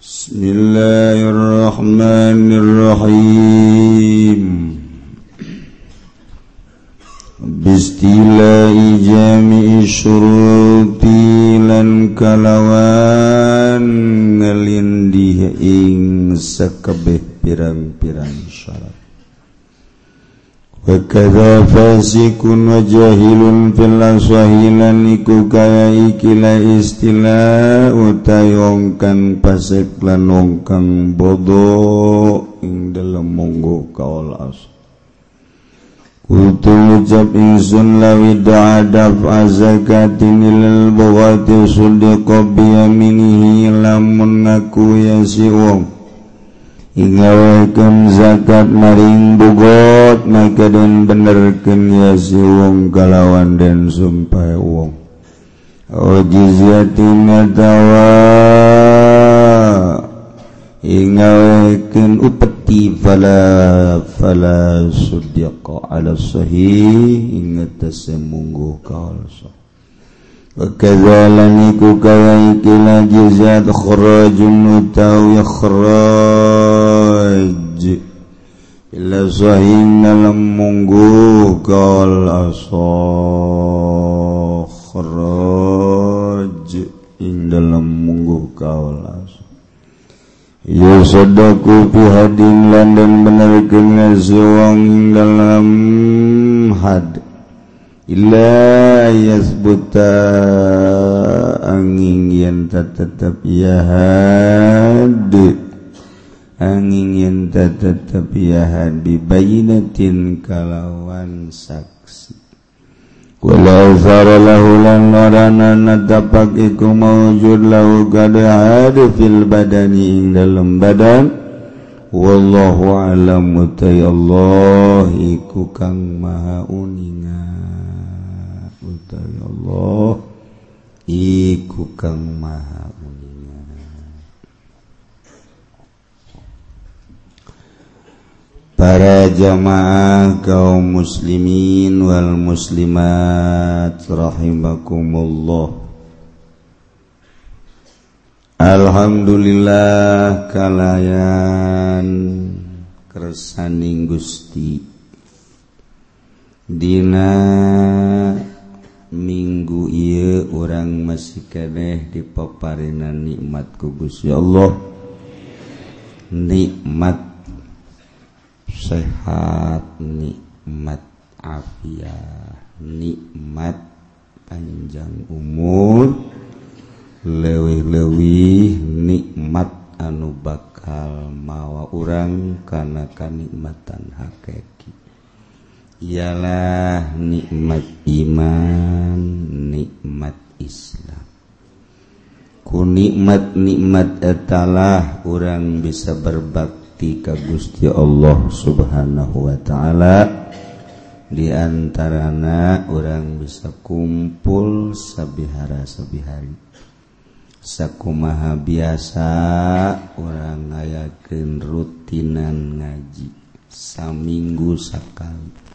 Bismillahirrahmanirrahim. Bistilai jami'i syuruti lan kalawan Ngelindih ing sekebih pirang-pirang syarat. Wakadha fasikun wa jahilun fil aswahilan iku kaya ikila istilah utayongkan wongkang pasek lan bodoh ing dalem monggo kaul as Kutu ucap insun lawi da'adaf azakatin ilal bughati sudiqa biyaminihi lamun ngaku ya si wong. Ingawaikan zakat maring bugot maka dan benerkan ya si wong kalawan dan sumpah wong. Ojiziatin atawa Ingawaikan upeti fala fala sudiqa ala sahih Ingat semunggu kalsa Wakadhalaniku kaya ikilah jizat khurajun utawi khuraj Ila sahin dalam munggu kal asah Khuraj in dalam munggu kal asah Ya sadaku pihadin landan benar kena sewang dalam had illa yasbuta angin yenta tetap yahadu angin yenta tetap yahad bibayinatin kalawan saksi. Walau sara lahu lan natapak iku mawujud lahu kada fil badani ing dalam badan. Wallahu alam mutai Allah iku kang maha uningan Allah. Iku kang maha mulia. Para jamaah kaum muslimin wal muslimat rahimakumullah. Alhamdulillah kalayan kersaning Gusti. Dina minggu ia orang masih kedeh dipaparina nikmat kubus ya Allah. Nikmat sehat nikmat afiat nikmat panjang umur lewih-lewih nikmat anu bakal mawa orang karena kenikmatan hakikat ialah nikmat iman nikmat Islam. Ku nikmat nikmat etalah orang bisa berbakti ka Gusti Allah Subhanahu wa taala. Di antarana orang bisa kumpul sabihara sabihari sakumaha biasa orang ngayakeun rutinan ngaji saminggu sakali.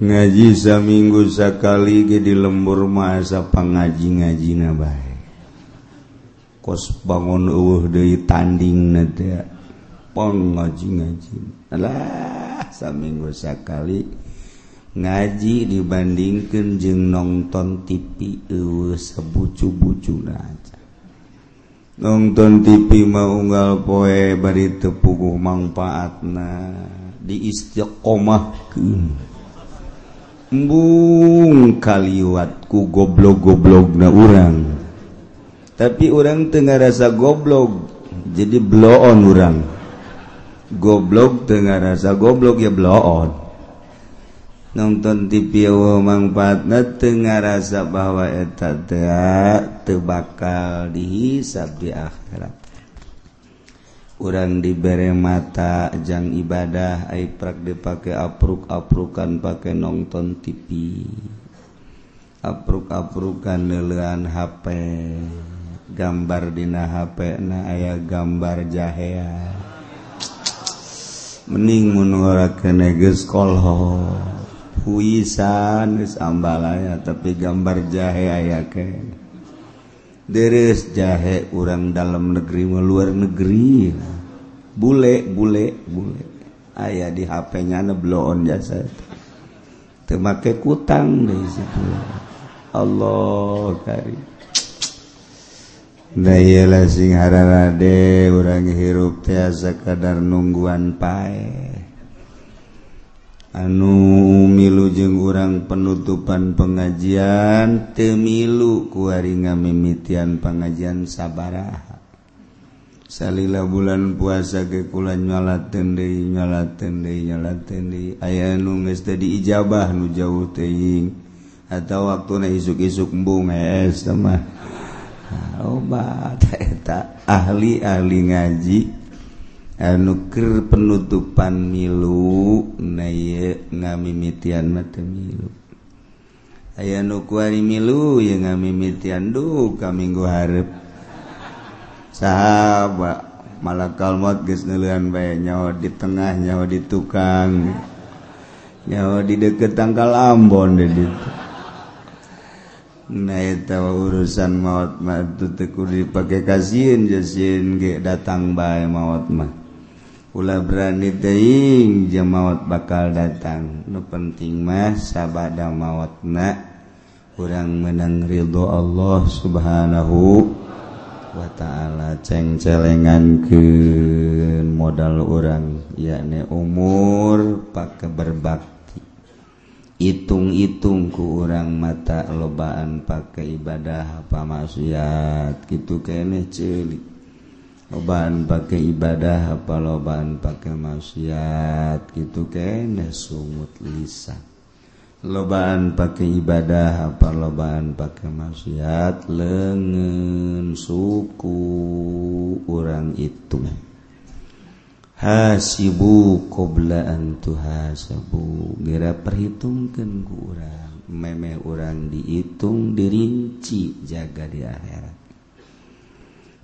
ngaji saminggu sakali ge di lembur masa pangaji ngaji na bae. Kos bangun eueuh deui tanding na teh pang ngaji ngaji alah saminggu sakali ngaji dibandingkeun jeung nonton TV eueuh sabucu-bucuna aja. Nonton TV mau unggal poe bari teu puguh di diistiqomahkeun. embung kaliwatku goblok-goblok na urang. Tapi orang tengah rasa goblok jadi bloon orang goblok tengah rasa goblok ya bloon. Nonton TV manfaatna tengah rasa bahwa eta tebakal dihisab di akhirat. urang diberre mata jang ibadah Aiprak dipakai apruk-aprukan pakai nonton TV apruk-aprukan lelean HP gambar dina HP na aya gambar jahea. Mening menora kolho puisan ambalaya tapi gambar jahe aya ke deres jahe orang dalam negeri meluar negeri. Bule bule bule. Ayah di HP-nya ada bloon jasa. Termakai kutang dari situ. Allah kari Dayalah sing hararade orang hirup tiasa kadar nungguan pae. anu milu jeung urang penutupan pengajian temilu kuaringa mimitian pengajian sabaraha. Salila bulan puasa kekulan nyalaten deui nyalaten deui nyalaten deui. Aya nu geus teu diijabah nu jauh teuing atawa waktuna isuk-isuk embung es teh mah. Ah, obat eta ahli-ahli ngaji. anuker penutupan milu ngamimian milu. Aya nukuari milu yang ngamimian du kaminggu harep sahabat malah kalmot geus neuleun bae nyawa di tengah nyawa di tukang. Nyawa di deket tangkal Ambon deh ditu Nah itu urusan maut mah itu dipakai kasihin jasin ge datang bae maut mah. Ula berani teing jemawat bakal datang. Nu penting mah sabada mawatna kurang menang ridho Allah subhanahu wa ta'ala. Ceng celengan ke modal orang yakni umur pakai berbakti hitung-hitung ku orang mata lobaan pakai ibadah apa maksiat gitu kene celik lobaan pakai ibadah apa lobaan pakai maksiat gitu kene sumut lisan lobaan pakai ibadah apa lobaan pakai maksiat? Lengan suku orang itu. Hasibu qabla an tuhasabu. Gira perhitungkeun ku urang memeh urang dihitung dirinci jaga di akhirat.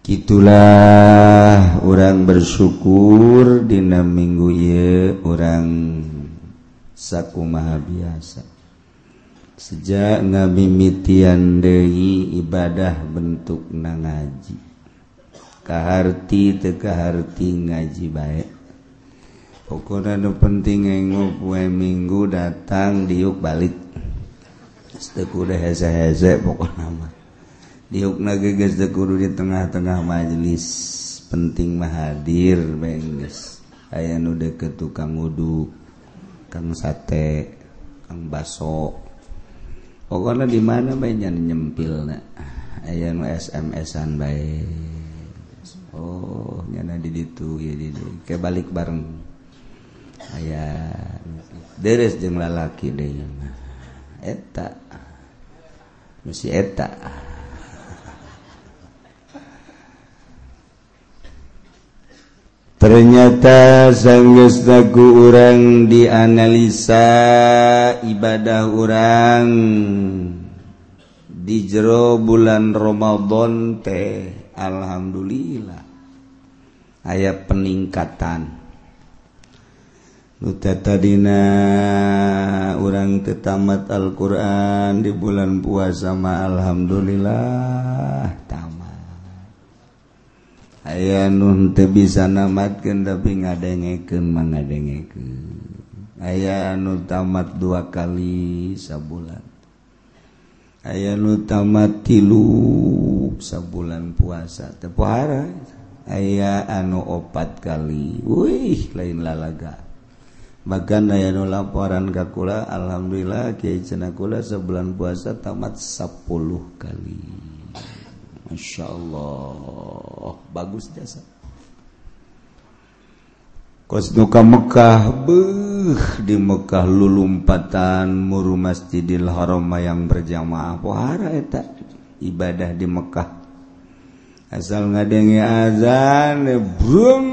Itulah orang bersyukur Dina minggu ye orang saku maha biasa. Sejak ngabimitian Dehi ibadah bentuk na ngaji. Kahati tekahati ngaji baik pokoknya nu penting ngengok kue minggu datang diuk balik. Setelah udah heze-heze pokok nama diuk kudu di tengah-tengah majelis penting mahadir bengges aya nu deket tukang wudhu kang sate kang baso. Pokoknya di mana bae nyempil na aya nu SMS-an bae. Oh nyana di ditu ya di kayak balik bareng. Aya deres jeung lalaki deui. Eta. Mesti eta. ternyata sanggestaku orang dianalisa ibadah orang di jero bulan Romadhon teh Alhamdulillah. Aya peningkatan. Nutatadina orang tetamat Alquran di bulan puasa ma Alhamdulillah. Tamat. aya nun te bisa namatkan tapi ngadengeken mangadengeken aya anu tamat dua kali sabulan. Aya nu tamat tilu sabulan puasa. Tepuhara aya anu opat kali. Wih lain lalaga. Bahkan aya nu laporan kakula alhamdulillah kiai cenakula sebulan puasa tamat sepuluh kali. Masya Allah bagus jasa. Kosduka Mekkah beh di Mekkah lulumpatan muru Masjidil Haram yang berjamaah. Pohara eta ibadah di Mekkah asal ngadenge azan brung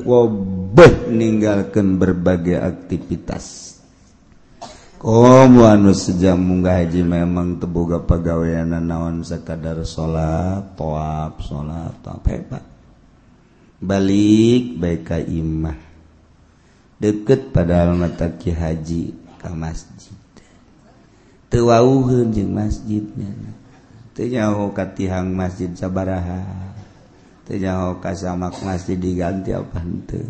kobeh ninggalkan berbagai aktivitas. Om anu sejam munggah haji memang tebuga pagawean naon sekadar salat toab salat toab hebat. Balik baik ka imah. Deket padahal mata ki haji ka masjid. Teu wauheun jeung masjidnya. Teu nyaho ka tihang masjid sabaraha teu nyaho ka samak masjid diganti apa henteu.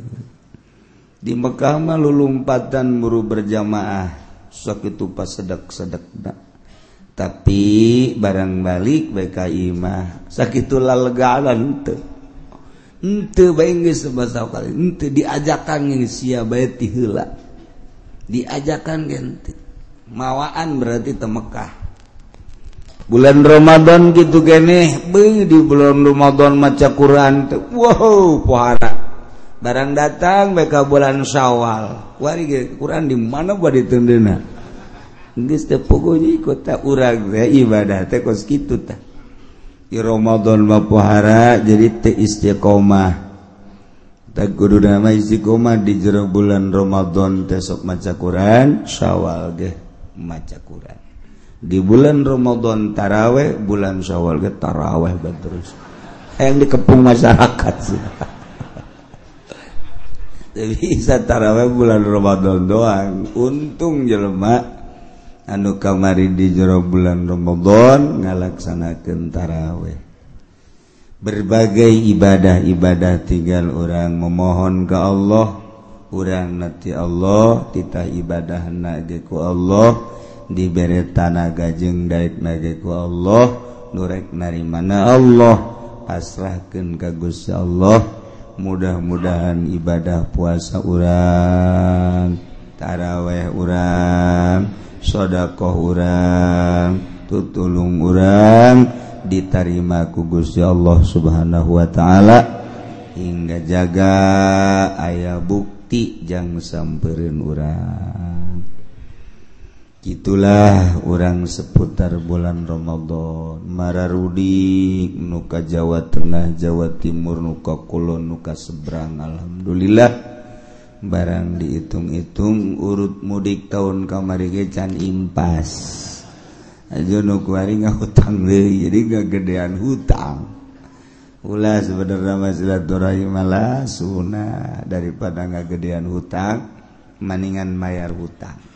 Di Mekah mah lulumpatan buru berjamaah. sok itu pas sedek-sedekna tapi barang balik baik imah sakit lalegalan teu henteu bae geus bahasa kali henteu diajakan geus sia bae ti heula. Diajakan ganti mawaan berarti teu Mekah. Bulan Ramadan gitu geneh beung di bulan Ramadan maca Quran teu wow pohara barang datang mereka bulan Syawal. Wari Quran di mana buat ditendena geus teu pogonya ikut tak urang teh ibadah teh kos kitu teh di Ramadan mapuhara jadi teh istiqomah. Tak kudu nama istiqomah di jero bulan Ramadan teh sok maca Quran Syawal ge maca Quran. Di bulan Ramadan taraweh bulan Syawal ge taraweh terus. Yang dikepung masyarakat sih. bisa taraweh bulan Ramadan doang. Untung jelema anu kamari di jero bulan Ramadan ngalaksanakeun taraweh. Berbagai ibadah-ibadah tinggal orang memohon ke Allah. Orang nanti Allah titah ibadah nageku Allah. Diberi tanah gajeng daik nageku Allah nurek nari mana Allah. Pasrahkan ke Gusti Allah. mudah-mudahan ibadah puasa urang taraweh urang shodaqoh urang tutulung urang diterima ku Gusti Allah subhanahu wa ta'ala hingga jaga ayah bukti jangan samperin urang. Itulah orang seputar bulan Romadhon Mararudi nuka Jawa Tengah Jawa Timur nuka Kulon nuka seberang. Alhamdulillah barang dihitung-itung urut mudik tahun kamari can impas. Aja nu kuari hutang deui jadi gagedean hutang. Ulah sebenarnya silaturahim malah sunah daripada gagedean hutang maningan mayar hutang.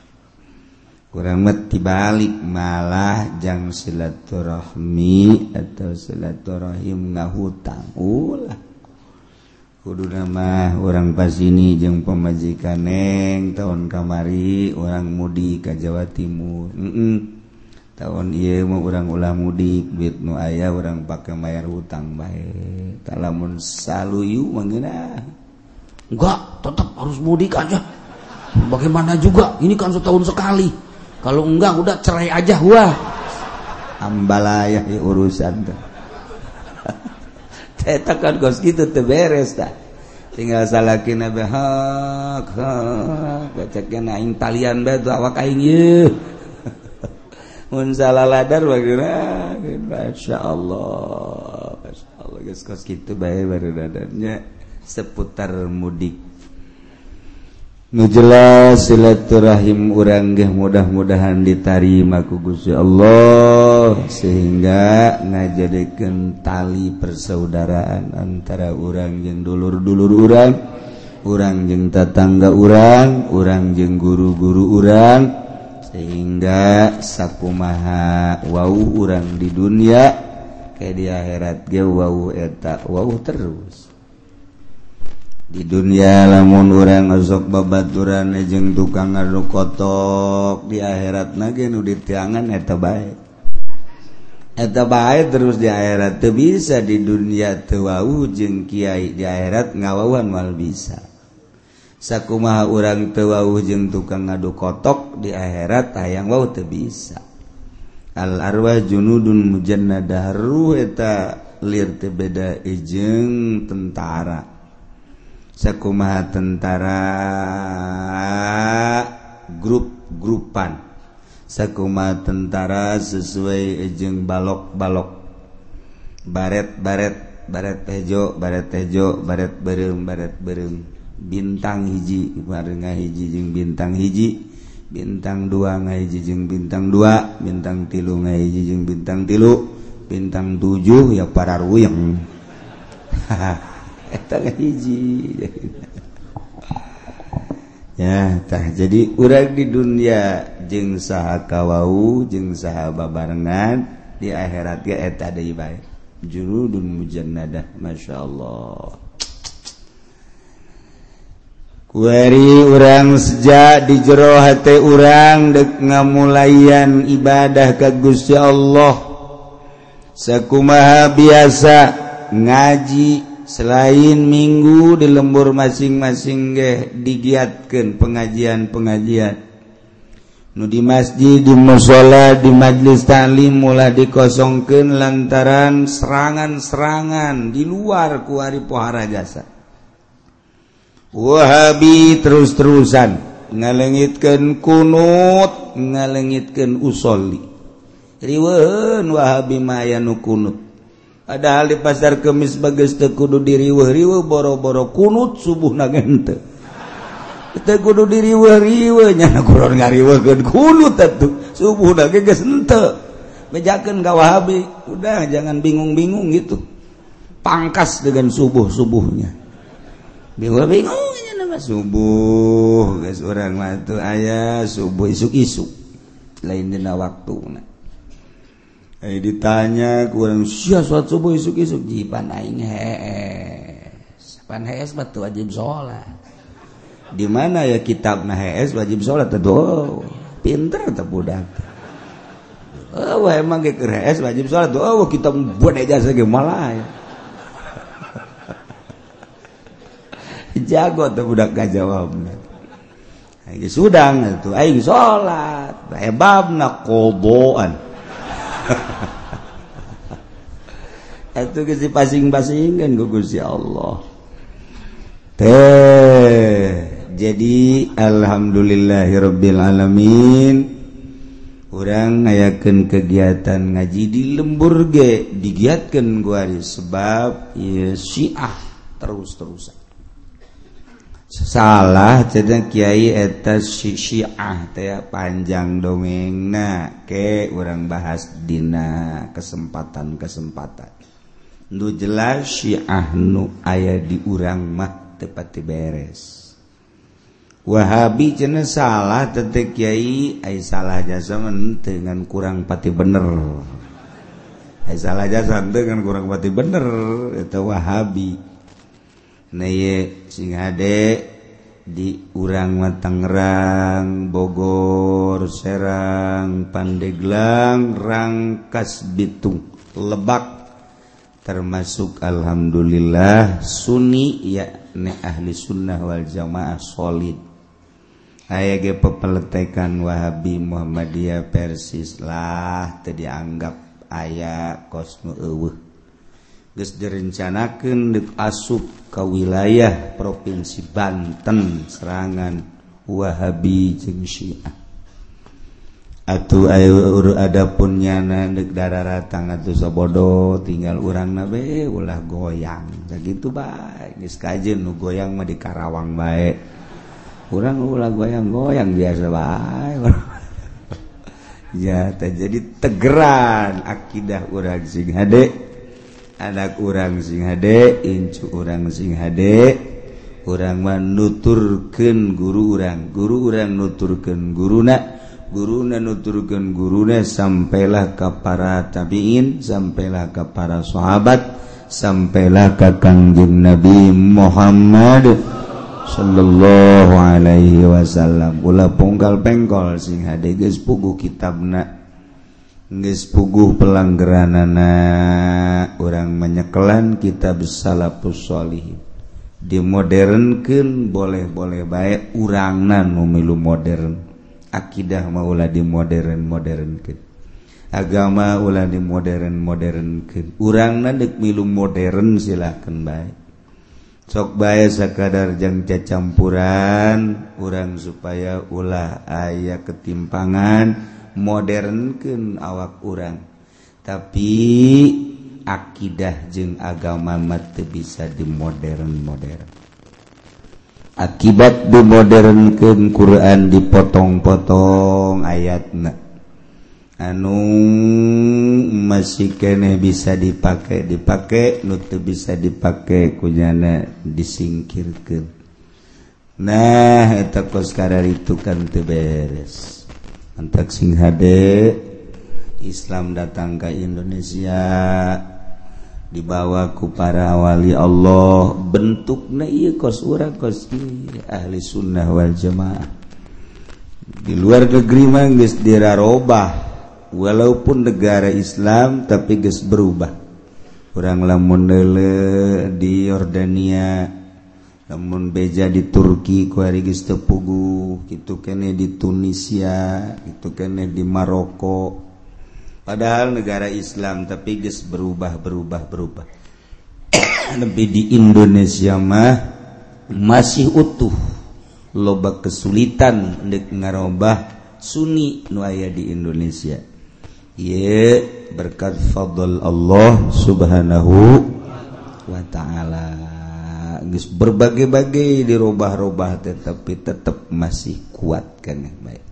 kurangmet dibalik malah jang silaturahmi atau silaturahim ngahutang. Ulah. Kudu nama orang pas ini jeung pemajikan neng tahun kamari orang mudik ke Jawa Timur. Mm -mm. tahun iya mau orang ulah mudik duit nu ayah orang pakai mayar hutang baik tak lamun saluyu mangina enggak tetap harus mudik aja. Bagaimana juga? Ini kan setahun sekali. kalau enggak udah cerai aja gua ambalaya ya urusan tuh. Eta kan gos gitu tuh beres dah. Tinggal salakina be hak hak. Bacakeun aing talian bae tuh awak aing ye mun salah ladar bagina masyaallah masyaallah geus gos kitu bae barudadannya seputar mudik. nujela silaturahim urang geh mudah-mudahan ditarima ku Gusti Allah sehingga ngajadikeun tali persaudaraan antara urang jeung dulur-dulur urang urang jeung tetangga urang urang jeung guru-guru urang sehingga sakumaha wau urang di dunia ke di akhirat ge wau eta wau terus. di dunia lamun orang ngozok babaturan ejeng tukang ngadu kotok di akhirat nage nu di tiangan eta baik eta baik terus di akhirat teu bisa di dunia teu wau jeung kiai di akhirat ngawawan mal bisa. Sakumaha urang teu wau jeung tukang ngadu kotok di akhirat hayang wau teu bisa. Al arwah junudun mujannadah ruh eta lir teu beda ejeng tentara. sekumaha tentara grup-grupan sakuma tentara sesuai ejeng balok-balok. Baret-baret baret tejo baret tejo baret berem baret berem bintang hiji barengah hiji jeung bintang hiji bintang dua ngaji jeung bintang dua bintang tilu ngaji jeung bintang tilu bintang tujuh ya para ruyeng hahaha hijitah jadi urang di dunia jeng saha kawau jeng saha barengan di akhirat ge eta deui bae. Jurudun mujannadah Masya Allah Kuari urang sejak di jero hati urang dek ngamulayan ibadah ke Gusti Allah. Sakumaha biasa ngaji selain minggu di lembur masing-masing ge digiatkan pengajian-pengajian. Nu di masjid di mushola di majelis talim mulai dikosongkan lantaran serangan-serangan di luar kuari pohara jasa. Wahabi terus-terusan ngalengitkan kunut ngalengitkan usoli. Riwen Wahabi maya nu kunut. padahal di pasar kemis bagus tekudu diriweuh riweuh boro-boro kunut subuh nagente teu kudu diriweuh riweuh nyana kurang ngariweuhkeun kunut atuh subuh na geus henteu. Mejakeun ka Wahabi udah jangan bingung-bingung gitu. Pangkas dengan subuh-subuhnya. Bingung bingung nyana subuh geus urang mah teu aya subuh isuk-isuk. Lain dina waktu nah. Eh, ditanya kurang sia suatu subuh isuk isuk jipan aing hees pan hees batu wajib sholat. Di mana ya kitab nah hees wajib sholat tuh oh, pinter atau budak. Oh wah emang ke hees wajib sholat tuh. Oh kita buat aja segi ya jago tuh budak gak jawab sudah itu aing sholat, hebabna koboan. itu kesi pasing-pasing kan gugus ya Allah. Teh jadi alhamdulillahirabbil alamin orang ngayakeun kegiatan ngaji di lembur ge digiatkeun guari sebab ya syiah terus-terusan. salah cedang Kyai eta Syiah teh panjang dongeng na ke orang bahas dina kesempatan-kesempatan. Nu jelas Syiah nu aya di urang mah tepati beres. Wahabi cene salah tetek Kyai ay salah jasa dengan kurang pati bener. Ay salah jasa dengan kurang pati bener itu Wahabi. neye sing di urang Tangerang Bogor Serang Pandeglang Rangkas Bitung Lebak. Termasuk Alhamdulillah Sunni yakni ahli sunnah wal jamaah solid. Aya ge pepeletekan Wahabi Muhammadiyah Persis lah dianggap aya kosmo eueuh. Ges direncanakan di asup ke wilayah provinsi Banten serangan Wahabi jeung Syiah. Atuh ayo adapun nyana deuk dararatan atuh sabodo tinggal urang nabe ulah goyang. Sakitu bae geus kajeun nu goyang mah di Karawang bae. Urang ulah goyang-goyang biasa bae. ya jadi tegeran akidah urang sing hade. anak urang sing hade incu urang sing HD urang menuturken guru urang. Guru urang nuturken guruna guruna nuturken guruna sampailah ke para tabiin sampailah ke para sahabat sampailah ke kangjeng Nabi Muhammad Shallallahu Alaihi Wasallam. Ulah punggal pengkol sing HD pugu kitabna. puguh pelanggeranana orang menyekelan kitab salafusholihim dimodernkan boleh-boleh baik urangan memilu modern. Akidah maulah di modern modern ke agama ulah di modern modern ke urangna dek milu modern silakan baik sok baik sekadar jang campuran orang supaya ulah ayah ketimpangan modernken awak urang. Tapi akidah jeung agama mate bisa di modern modern akibat dimodernken Quran dipotong-potong ayatnya anu masih kene bisa dipakai dipakai nutu bisa dipakai kunyana disingkirkan nah eta kos itu kan teberes Mantak sing HD Islam datang ke Indonesia. Dibawa ku para wali Allah. Bentukna iya kos urang kos. Ahli sunnah wal jamaah. Di luar negeri mah geus dirarobah. Walaupun negara Islam tapi geus berubah. Urang lamun di Yordania. Namun beja di Turki kuarigis tepugu. Gitu kene di Tunisia itu kene di Maroko. Padahal negara Islam tapi guys berubah berubah berubah. Lebih di Indonesia mah masih utuh. Loba kesulitan untuk ngarobah Sunni nuaya di Indonesia. Ye berkat fadl Allah subhanahu wa ta'ala guys berbagai-bagai dirubah-rubah tetapi tetap masih kuat kan baik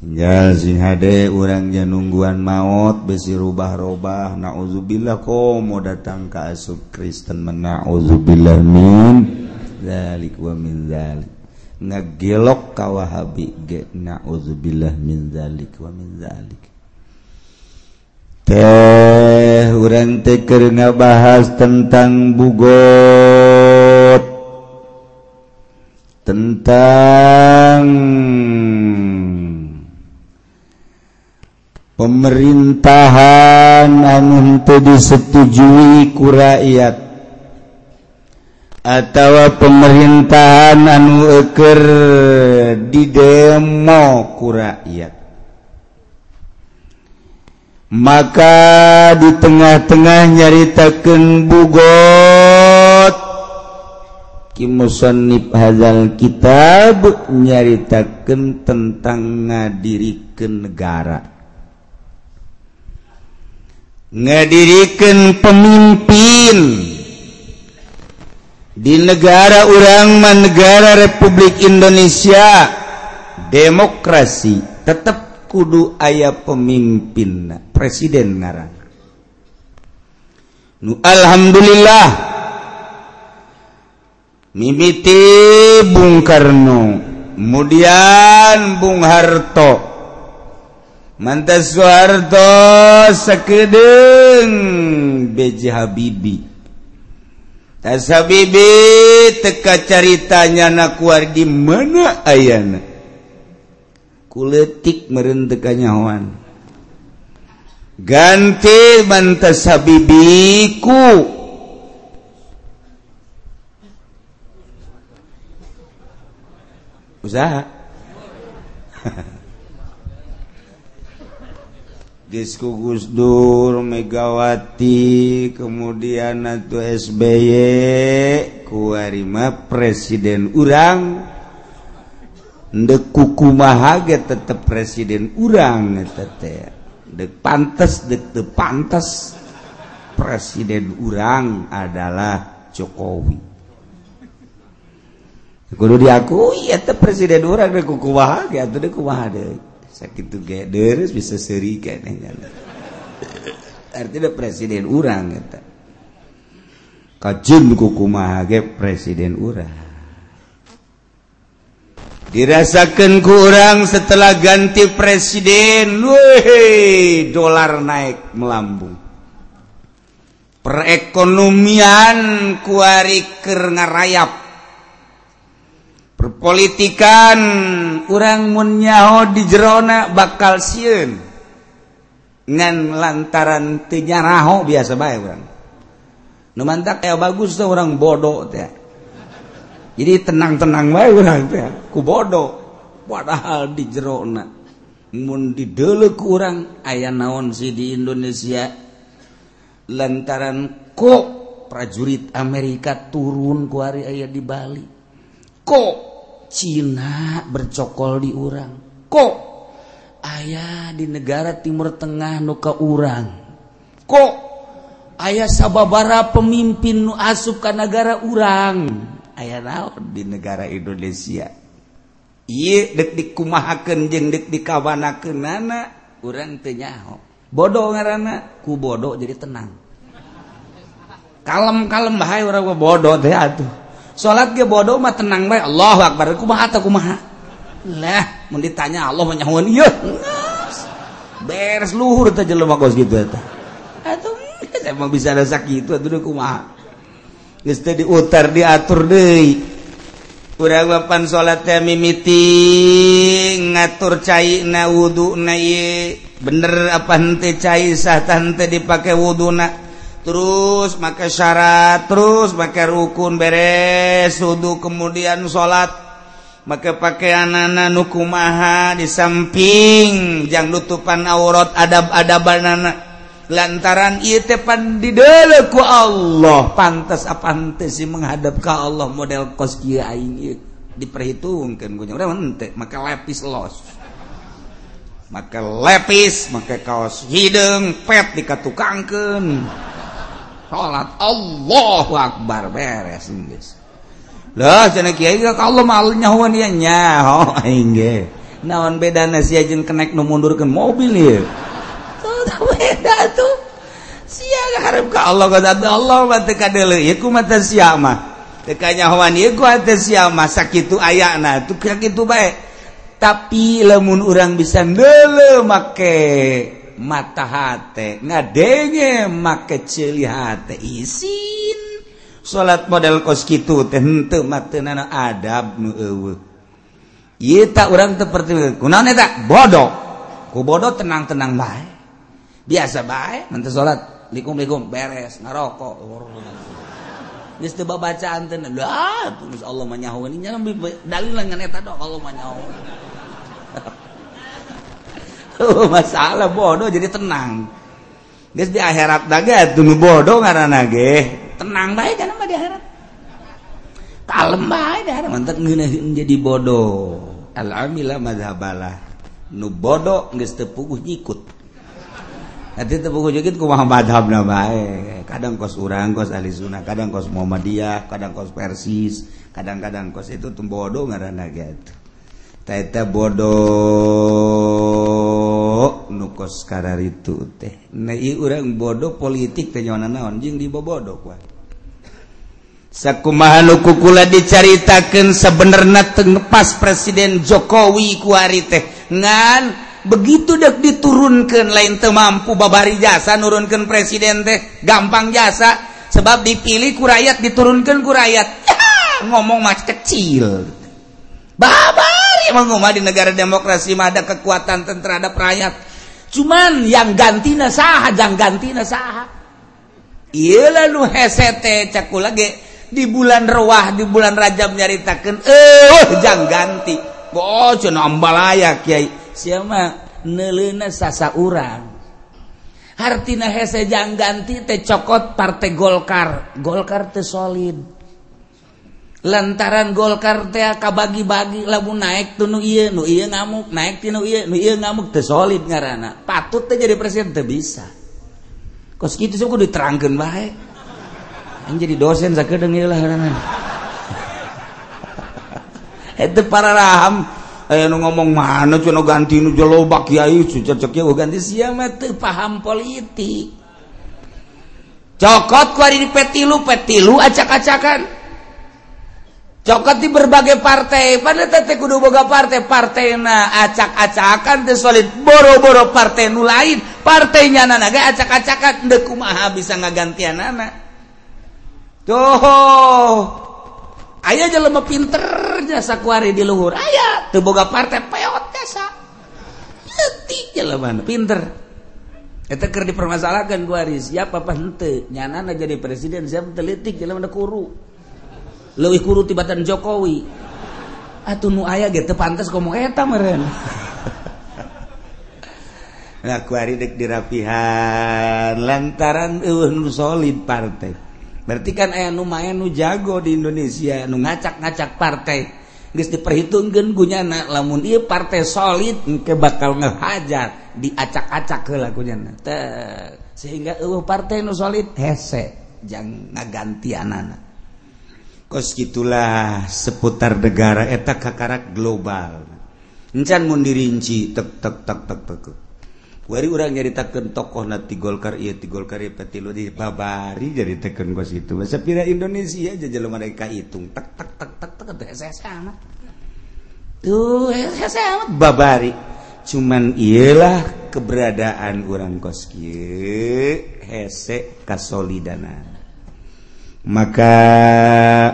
tinggal sing hade orang janungguan maut besi rubah-rubah nauzubillah kok mau datang ke asup Kristen menauzubillah min zalik wa min zalik. Ngagelok ka wahabi ge nauzubillah min zalik wa min zalik. Teh orang teker ngebahas tentang bugor. tentang pemerintahan anu teu disetujui ku rakyat. Atau pemerintahan anu eker didemo ku rakyat. Maka di tengah-tengah nyaritakan bugot musonib Hazal kitab nyaritakan tentang ngadirikeun negara. Ngadirikan pemimpin. Di negara urangman negara Republik Indonesia demokrasi tetap kudu ayah pemimpin presiden ngarang nu alhamdulillah mimiti Bung Karno. Kemudian Bung Harto. Mantas Soeharto sekedeng BJ Habibi. Tas Habibi teka ceritanya nak di mana ayana kuletik merentekannya hoan ganti mantas Habibi ku usaha. Gus Dur Megawati kemudian atau SBY kuarima presiden urang. Kuku mahaget tetap presiden urang de pantas de pantas presiden urang adalah Jokowi kudu diakui eta presiden urang deui ku kumaha ge atuh deui kumaha deui sakitu ge deres bisa seuri keneh artinya presiden urang eta kajin ku kumaha ge presiden urang. Dirasakan kurang setelah ganti presiden Wih, dolar naik melambung. Perekonomian kuari ker ngarayap. perpolitikan. Orang munyaho di jerona bakal siun ngan lantaran tejaraho biasa baik orang nu mantak kayak bagus tuh orang bodoh teh. Jadi tenang-tenang baik orang teh. Ku bodoh padahal di jerona. Mun didelek kurang ayah naon sih di Indonesia? Lantaran kok prajurit Amerika turun ku hari ayah di Bali. Kok Cina bercokol di urang. Kok? Ayaah di negara Timur Tengah nuka urang. Kok? Ayaah sababara pemimpin nu asup ke negara urang. Aya laut di negara Indonesia? Iye detik dikumahakeun jeng dek dikabanaken nana urang tenyaho bodoh ngarana ku bodoh jadi tenang. Kalem-kalem bahaya orang bodoh teh atuh. salat ge bodoh mah tenang bae. Allahu akbar. Kumaha teh kumaha? Lah mun ditanya Allah menyahuan nyahueun ieu? Beres luhur teh jelema kos kitu eta. Atuh emang bisa rasa kitu atuh kumaha? Geus teh diutar diatur deui. Urang wapan salat teh mimiti ngatur cai na wudu na ye bener apa henteu cai sah teh dipake wuduna terus maka syarat terus pakai rukun beres wudhu kemudian salat maka pakaian anak nukumaha di samping jang nutupan aurat adab-adab anak lantaran ieu teh di ku Allah pantas apa pantas sih menghadap ke Allah model kos kieu aing ieu diperhitungkeun ku urang maka make lepis los. Maka lepis maka kaos hidung pet dikatukangkeun salat Allahu Akbar beres geus. Lah cenah kiai ka Allah mah nyahuan dia nyaho aing ge. Naon bedana sia jeung kenek nu mundurkeun mobil ieu. Tah beda tuh. Sia harap ka Allah ka Allah mah teu kadeuleu ieu ku mah sia mah. Teu kanyahoan ieu ku teh sia mah sakitu ayana tuh kitu bae. Tapi lamun urang bisa ndeuleu make mata ngadenge make hate. Isin. Salat model kos gitu tentu mata adab tak orang seperti tak bodoh ku bodoh tenang-tenang baik biasa baik nanti salat likum-likum beres ngarokok. Geus teu babacaan teh. Lah, terus Allah menyahu ini Nya dalil dengan eta dong Allah mah. menyahu masalah bodoh jadi tenang. Geus di akhirat daga tunu bodoh ngaranna ge. Tenang baik kan di akhirat. Kalem baik akhirat. Mantep menjadi bodoh. Alhamdulillah madhabalah. Nu bodoh geus teu puguh nyikut. Nanti teu puguh nyikut kumaha madhabna bae. Kadang kos urang kos ahli sunnah kadang kos Muhammadiyah kadang kos Persis kadang-kadang kos itu tuh bodoh ngaranna gitu Taita bodoh nukos karar itu teh. Nah, orang bodoh politik penyonan naon? Jing dibobodo sakumahanukukula diceritakan sebenarnya tengepas Presiden Jokowi kuari teh. Ngan begitu dek diturunkan lain teu mampu babari jasa nurunkan presiden teh gampang jasa. Sebab dipilih ku rakyat diturunkan ku rakyat. Ngomong mas kecil. Babari mah di negara demokrasi mah ada kekuatan terhadap rakyat. cuman yang ganti saha jangan ganti saha. Lalu lu hese lagi. Di bulan ruah di bulan rajab nyaritakan eh jangan ganti. Oh cina ambalaya kiai. Siapa? Nelena sasa urang. Hartina hese jangan ganti teh cokot partai golkar. Golkar teh solid. lantaran Golkar teh bagi-bagi labu naik tunu iya nu iya ngamuk naik tinu iya nu iya ngamuk teu solid ngaranna patut teh jadi presiden teu bisa. Kos kitu sih kudu diterangkeun bae anjing jadi dosen sakedeung ieu lah ngaranna eta para raham. Aya nu ngomong mana cenah ganti nu jelobak kiai cocoknya ganti sia mah teu paham politik. Cokot ku ari di petilu petilu acak-acakan. cokot di berbagai partai. Pada tete kudu boga partai? Partai na acak-acakan teh solid. Boro-boro partai nu lain. Partainya nana ge acak-acakan. Dek kumaha bisa ngagantian nana? Tuh. Ayah jelema pinter jasa kuari di luhur. Ayah teu boga partai peot jasa Nanti jelema pinter. Eta ker dipermasalahkan gua siapa Ya papa hente. Nyanana jadi presiden. Siapa telitik jalan mana kuru. lewih kuru tibatan Jokowi. Atuh nu aya ge teu pantes ngomong eta meureun. Nah kuari dek dirapihan. Lantaran eueuh nu solid partai. Berarti kan aya nu main nu jago di Indonesia nu ngacak-ngacak partai. Geus diperhitungkeun gunyana lamun ieu partai solid engke bakal ngehajar diacak-acak heula gunyana teh sehingga eueuh partai nu solid hese jang ngagantianana. kos gitulah seputar negara eta kakarak global. Encan mun dirinci tek tek tek tek tek Wari urang nyaritakeun tokoh ti Golkar ieu ti Golkar iya peti lu di babari jadi tekan kos itu. Sapira pira Indonesia aja jalan mereka hitung tek tek tek tak tak tuh saya sama tuh saya babari. Cuman iyalah keberadaan urang kos kieu hese kasolidanan maka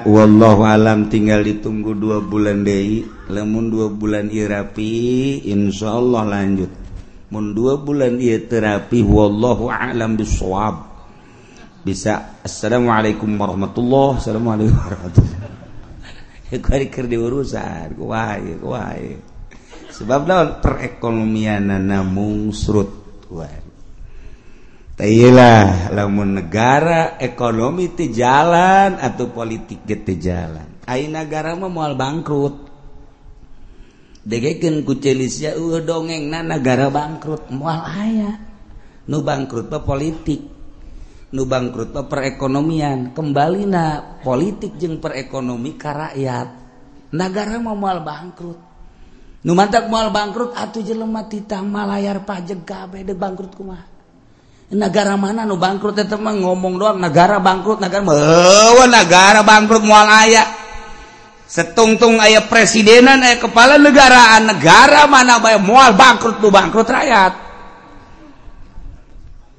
wallahu alam tinggal ditunggu dua bulan Dei lemun dua bulan irapi Insya Allah lanjut. Mun dua bulan ia terapi wallahu alam bisawab bisa assalamualaikum warahmatullah assalamualaikum warahmatullah kuari keur diurusan kuai kuai sebab lawan perekonomian namung surut kuai Tailah lamun negara ekonomi ti jalan atau politik ti jalan. Ain negara mah moal bangkrut. Degekeun ku Celisya uh, dongengna negara bangkrut moal aya. Nu bangkrut mah politik. Nu bangkrut mah perekonomian. Kembalina politik jeung perekonomi ka rakyat. Negara mah moal bangkrut. Nu mantak moal bangkrut atuh jelema titah malayar pajak kabeh de bangkrut kumaha. Negara mana? Nu bangkrut itu mah ngomong doang negara bangkrut negara oh, negara bangkrut mual ayah setungtung ayah presidenan ayah kepala negaraan negara mana bayar mual bangkrut tuh bangkrut rakyat?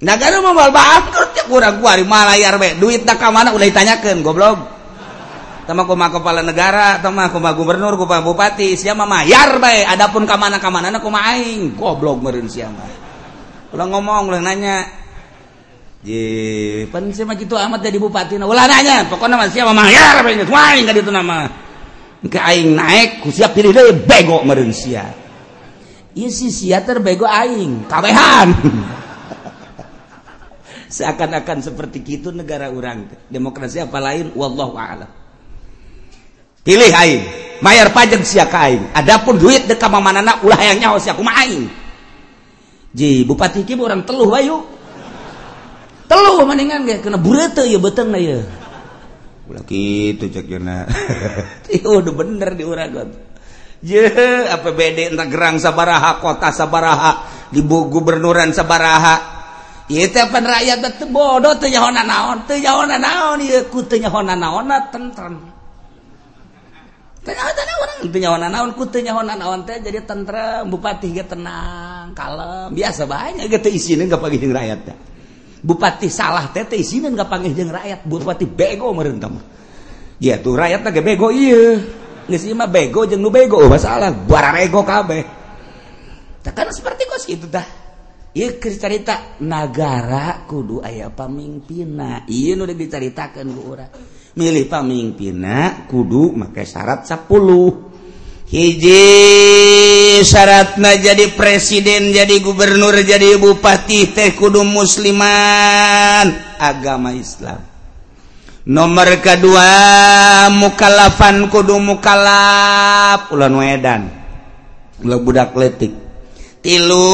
Negara mau mual bangkrut ya kurang kuari malayar be duit tak mana? Udah ditanyakan goblok. Sama kuma kepala negara sama kuma gubernur kuma bupati siapa mayar be adapun kamana kamana aku aing. Goblok meureun siapa ulah ngomong ulah nanya Jepen sih mah gitu amat jadi bupati. Nah, ulah nanya, pokoknya masih sama mayar apa ini? Wah, enggak itu nama. Enggak aing naik, ku siap pilih deh bego meureun sia. Ieu si sia terbego aing, kabehan. Seakan-akan seperti itu negara orang demokrasi apa lain wallahu a'lam. Pilih aing, mayar pajak sia ka aing. Adapun duit dekat mamanana ulah hayang nyaho sia kumaha aing. Ji, bupati kieu orang teluh wae yuk telu mendingan gak kena burete ya beteng ya. Ulah gitu cek jana iya udah bener di uragot je apa beda entah gerang sabaraha kota sabaraha di gubernuran sabaraha. Iya tiapan rakyat betul bodoh tuh nyahona naon tuh nyahona naon iya ku tuh nyahona naon tentrem Tanya tanya orang tuh nyahona naon ku tuh nyahona naon teh jadi tentrem bupati gak tenang kalem biasa banyak gitu isinya gak pagi rakyat teh Bupati salah tete izinin nggak panggil jeng rakyat. Bupati bego merentam ya tuh rakyat nage bego iya. Nggak sih mah bego jeng nu bego oh, masalah. Bararego kabe kan seperti kos gitu dah iya cerita negara kudu ayah pamimpina. Iya nu diceritakan ku orang milih pamimpina kudu make syarat 10 hiji syaratna jadi presiden jadi gubernur jadi bupati teh kudu musliman. Agama Islam. Nomor kedua mukalafan kudu mukalaf. Ulan wedan. Ulah budak letik. Tilu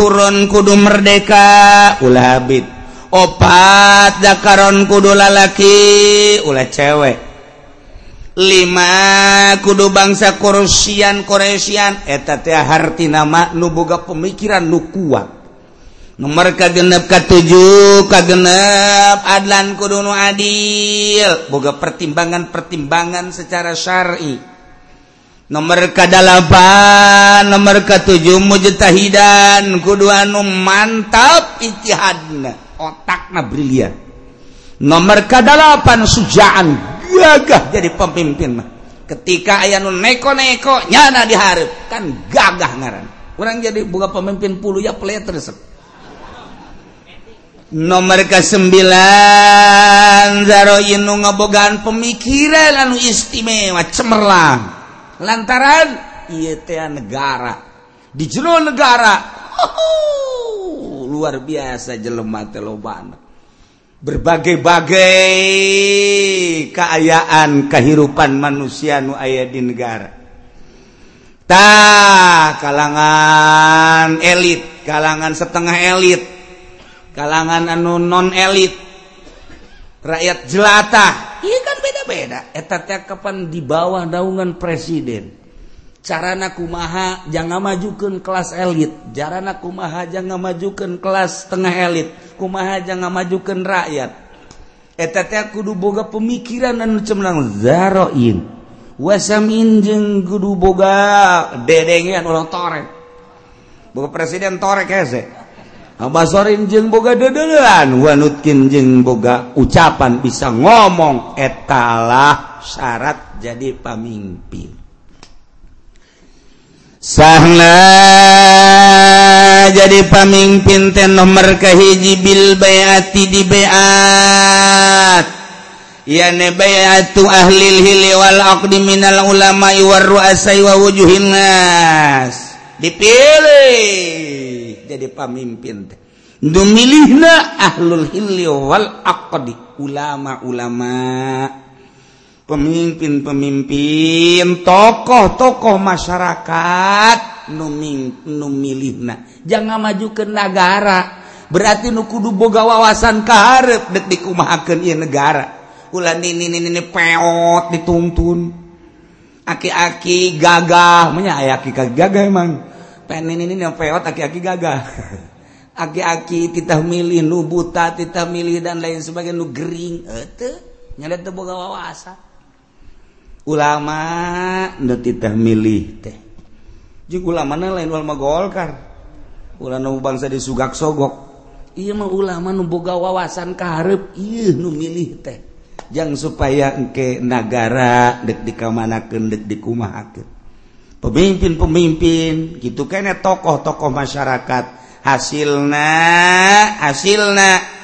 huron kudu merdeka. Ulah habib. Opat dakaron kudu lalaki. Ulah cewek. lima kudu bangsa Korosian Koresian. Etetaharti nama nuboga pemikiran nukua nomor kagenp K7 kagenp Adlan Kuduno Adil. Boga pertimbangan-pertimbangan secara syari. Nomor kedalapan nomor K7 mujetahidan kudu anu mantap itihadna otakna brilian. Nomor kedalapan sujaan. gagah jadi pemimpin mah. Ketika aya nu neko-neko nyana diharap kan gagah ngaran. Orang jadi buka pemimpin puluh ya pelit resep nomor ke sembilan zaro inu ngebogaan pemikiran anu istimewa cemerlang. Lantaran iya teh negara. Di jero negara oh, luar biasa jelema teh lobana berbagai-bagai keayaan kehidupan manusia nu aya di negara. Ta kalangan elit kalangan setengah elit kalangan anu non elit rakyat jelata. Iya kan beda-beda. Eta kapan di bawah daungan presiden? carana kumaha jangan majukan kelas elit? Jarana kumaha jangan majukan kelas tengah elit? Kumaha jangan majukan rakyat? Eteta kudu boga pemikiran dan cemerlang zaroin. Wasamin jeng kudu boga dedengan orang torek. Boga presiden torek hese Abasorin jeng boga dedelan wanutkin jeng boga ucapan bisa ngomong. Etalah syarat jadi pemimpin. sahna jadi pamimpin teh nomor kahiji bil bayati di bayat. Yani bayatu ahlil hili wal aqdi minal ulama war ru'asai wa wujuhin nas. Dipilih jadi pamimpin teh. Dumilihna ahlul hili wal aqdi ulama-ulama. pemimpin-pemimpin tokoh-tokoh masyarakat numing numilihna jangan maju ke negara berarti nu kudu boga wawasan karep dek dikumahakeun ieu negara. Ulah nini nini peot dituntun aki-aki gagah. Menya aya aki gagah emang. Pengen nini nini peot aki-aki gagah. Aki-aki kita milih nu buta kita milih dan lain sebagainya nu gering. Heunteu nya teu boga wawasan. ulama teh milih teh. Ulama lain ulama Golkar. Ulama bangsa di Sugak sogok. Iya mah ulama nuboga wawasan karep Iya nu milih teh. Jang supaya engke negara dek di kamanakeun dek di pemimpin-pemimpin gitu kayaknya tokoh-tokoh masyarakat. Hasilna hasilna.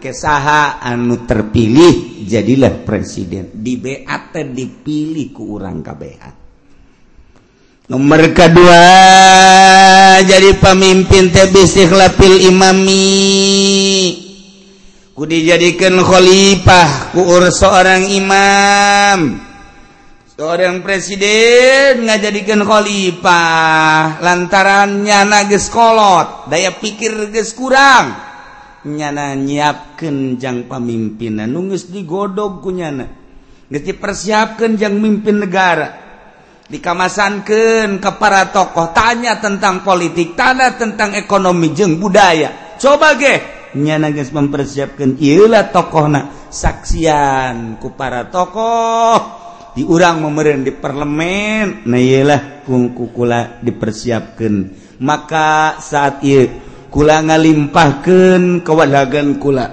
kesaha anu terpilih jadilah presiden. Di BAT dipilih ku urang KBA nomor kedua jadi pemimpin tebisnikhlapil imami. Ku dijadikan khalifah ku ur seorang imam. Seorang presiden ngajadikan khalifah. Lantarannya nages kolot daya pikir ges kurang. nyana nyiapkanjang pemimpinan nungus digodog kunyana Gesti persiapkan jang mimpin negara. Dikamasankan ke para tokoh. Tanya tentang politik tanda tentang ekonomi jeng budaya. Coba ge nyana geus mempersiapkan ialah tokoh na. Saksian ku para tokoh. Diurang memerin di parlemen. Nah ialah kungkukula dipersiapkan maka saat itu kula ngalimpahkan kewadagan kula.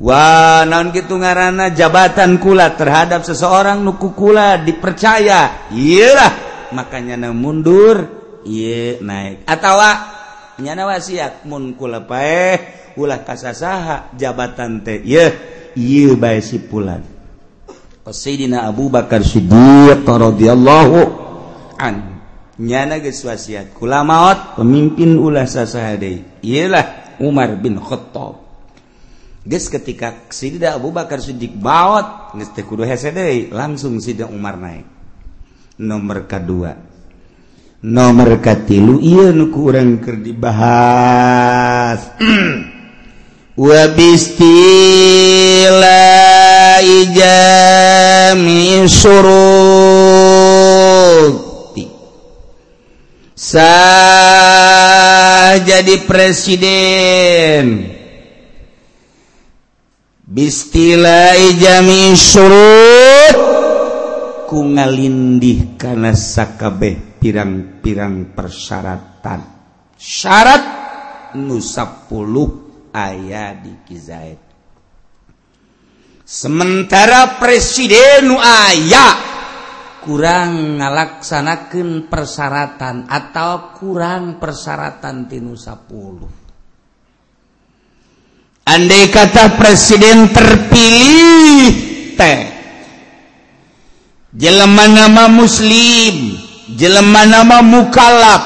Wah naon gitu ngarana jabatan kula terhadap seseorang nuku kula dipercaya. Iyalah makanya na mundur. Iya naik. Atau nyana wasiat mun kula pae ulah kasasaha jabatan teh. Iya iya bae si pulan Sayyidina Abu Bakar Siddiq radhiyallahu anhu. nyana wasiat kula maut pemimpin ulah sasahade ialah Umar bin Khattab. Geus ketika Sidda Abu Bakar Siddiq maut geus teu kudu hese deui langsung Sidda Umar naik. Nomor kedua. Nomor katilu ieu nu ku urang keur dibahas. Wa bistila ijami surur sah jadi presiden. Bistilai jami surut ku ngalindih kana sakabeh pirang-pirang persyaratan. Syarat nu 10 aya di Kizaid. Sementara presiden nu aya. kurang ngalaksanakan persyaratan atau kurang persyaratan tinu 10 andai kata presiden terpilih teh. Jelema nama muslim jelema nama mukalab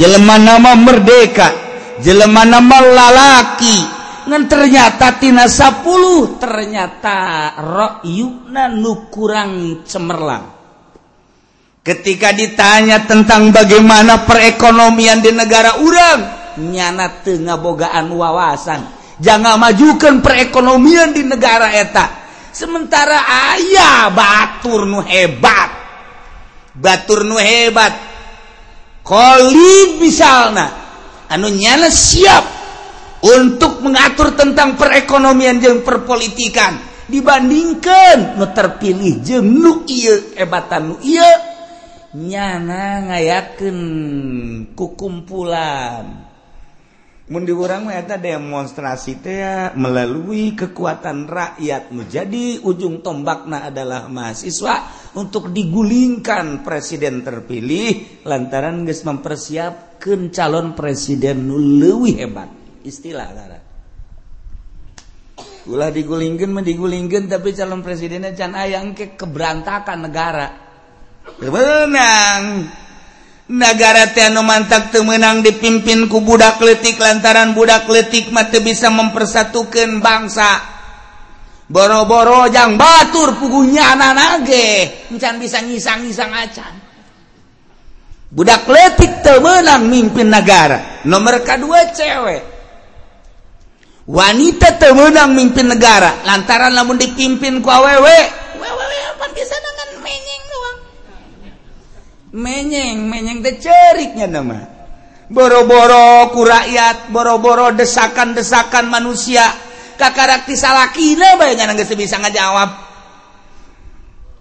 jelema nama merdeka jelema nama lalaki. Ngan ternyata tina 10 ternyata rokyukna nu kurang cemerlang. ketika ditanya tentang bagaimana perekonomian di negara urang nyana tengah bogaan wawasan. Jangan majukan perekonomian di negara eta. Sementara ayah Batur Nu hebat. Batur Nu hebat. Koli misalnya anu nyana siap untuk mengatur tentang perekonomian dan perpolitikan. Dibandingkan nu terpilih jeng nu iya hebatan nu iya nyana ngayaken kukumpulan. Mundi orangta demonstrasi melalui kekuatan rakyat menjadi ujung tombakna adalah mahasiswa untuk digulingkan presiden terpilih lantaran guys mempersiapkan calon presiden nulewi hebat. Istilah ulah digulingkan digulingkan tapi calon presidennya Can ayang ke keberantakan negara menang negara Tiano mantap temenang dipimpin ku budak kletik lantaran budak kletik mate bisa mempersatukan bangsa. Boro-boro jang batur pugunya anak nage encan bisa ngisang-ngisang acan. Budak kletik temenang mimpin negara. Nomor kedua cewek. Wanita temenang mimpin negara. Lantaran namun dipimpin ku awewe menyeng menyeng deceriknya nama. Boro-boro ku rakyat boro-boro desakan-desakan manusia. Kakarakti salakina bae ngan geus bisa ngajawab.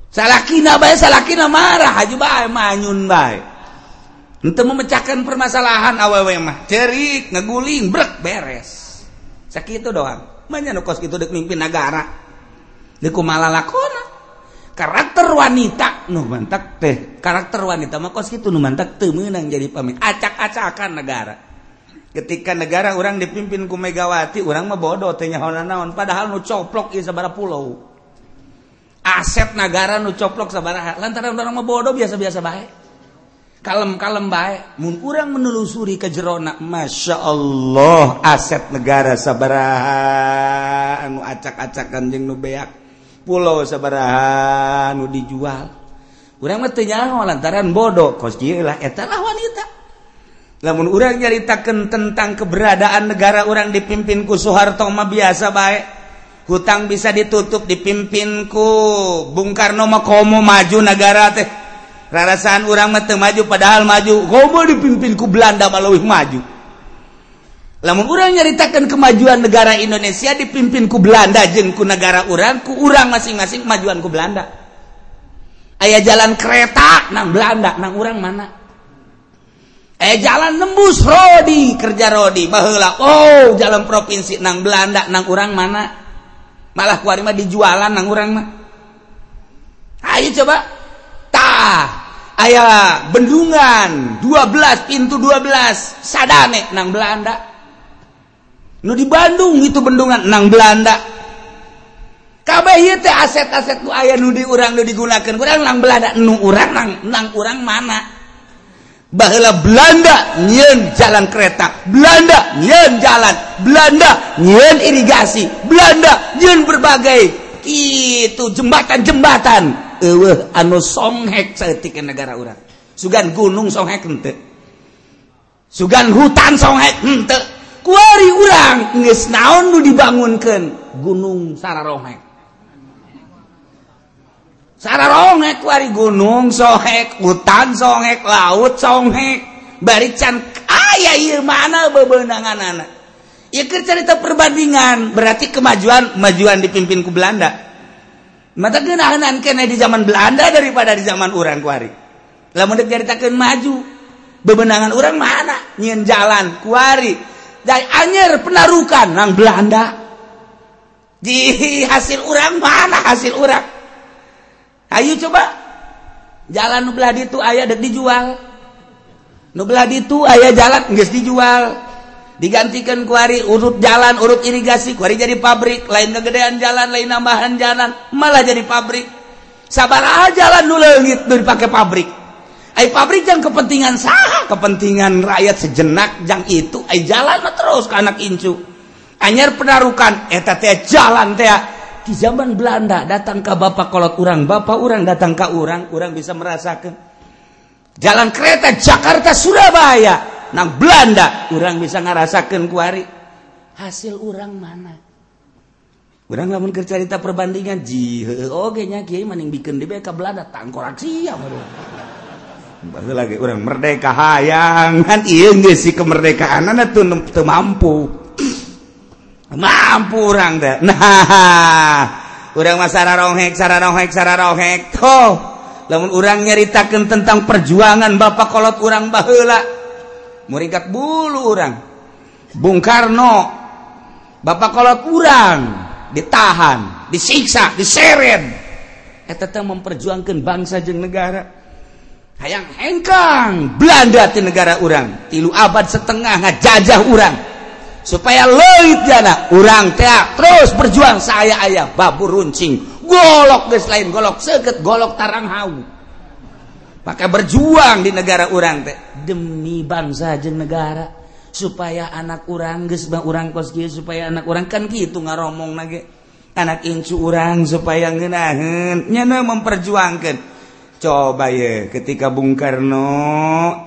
Salakina bae salakina marah aja bae manyun bae. Untuk memecahkan permasalahan awewe mah. Cerik ngeguling brek beres. Sakitu doang. Banyak kos itu dek mimpin negara deku malah lakona. karakter wanita. Nu mantap teh. Karakter wanita mah kos itu nu mantap teu meunang jadi pemimpin acak-acakan negara. Ketika negara orang dipimpin ku Megawati orang mah bodoh teh naon. Padahal nu coplok ieu sabaraha pulau. Aset negara nu coplok sabaraha lantaran orang mah bodoh biasa-biasa bae. Kalem-kalem bae. Mun urang menelusuri ke jerona Masya Allah aset negara sabaraha. Anu acak-acakan jeung nu beak. pulau sabarahan nu dijual. Urang mah teu nyaho lantaran bodoh kos kieu lah. Eta lah wanita. Lamun urang nyaritakeun tentang keberadaan negara urang dipimpin ku Soeharto mah biasa bae hutang bisa ditutup dipimpin ku Bung Karno mah komo maju negara teh. Rarasaan urang mah teu maju padahal maju komo dipimpin ku Belanda mah leuwih maju. lamun orang nyaritakan kemajuan negara Indonesia dipimpin ku Belanda jengku negara orang ku orang masing-masing kemajuan ku Belanda. Ayah jalan kereta nang Belanda nang orang mana? Ayah jalan nembus Rodi kerja Rodi bahula oh jalan provinsi nang Belanda nang orang mana? Malah kuari mah dijualan nang orang mah. Ayo coba. Tah ayah bendungan 12 pintu 12 sadane nang Belanda. nu di Bandung itu bendungan nang Belanda. Kabeh teh aset-aset nu aya nu diurang nu digunakan urang nang Belanda nu urang nang nang urang mana? Baheula Belanda nyeun jalan kereta. Belanda nyeun jalan. Belanda nyeun irigasi. Belanda nyeun berbagai itu jembatan-jembatan. Eueuh anu songhek saeutik negara urang. Sugan gunung songhek henteu. Sugan hutan songhek henteu. kuari urang nges naon nu dibangunkan gunung sararonghek sararonghek kuari gunung sohek hutan sohek laut sohek. Bari can aya ieu mana bebenangan anak ya keur cerita perbandingan berarti kemajuan majuan dipimpin ku Belanda. Mata genahanan keneh di zaman Belanda daripada di zaman urang kuari. Lamun deuk caritakeun maju bebenangan urang mana? Nyin jalan kuari. dari anjir penarukan nang Belanda. Di hasil orang mana hasil orang ayo coba. Jalan nubelah itu ayah dek dijual. Nubelah itu ayah jalan nggak dijual. Digantikan kuari urut jalan urut irigasi kuari jadi pabrik. Lain kegedean jalan lain nambahan jalan malah jadi pabrik. Sabar aja jalan dulu gitu dipakai pabrik. Ay pabrik yang kepentingan sah, kepentingan rakyat sejenak yang itu ay jalan terus ke anak incu. Anyar penarukan eh, eta teh jalan teh di zaman Belanda datang ke bapak kolot orang, bapak orang datang ke orang, orang bisa merasakan. Jalan kereta Jakarta Surabaya nang Belanda orang bisa ngerasakan kuari hasil orang mana? Urang lamun keur carita perbandingan jihe oge nya kiai maning bikin di ka Belanda tangkorak sia lagi orang merdeka hayang. Kan iya nggak sih kemerdekaan anak tuh, tuh mampu. Mampu orang deh nah orang mas rohek sararongek rohek tuh. Lamun orang nyeritakan tentang perjuangan bapak kolot orang bahula murikat bulu orang. Bung Karno. Bapak kolot orang ditahan disiksa diseret. Eta memperjuangkan bangsa jeng negara. hayang hengkang Belanda di negara urang. Tilu abad setengah ngajajah urang. Supaya leit jana urang teak terus berjuang saya ayah babu runcing. Golok geus lain golok seket golok tarang hau. Maka berjuang di negara urang teh. Demi bangsa jeung negara. Supaya anak urang geus urang kos kieu supaya anak urang. Kan kitu ngaromong nage. Anak incu urang supaya ngeunaheun nyana memperjuangkan coba ya ketika Bung Karno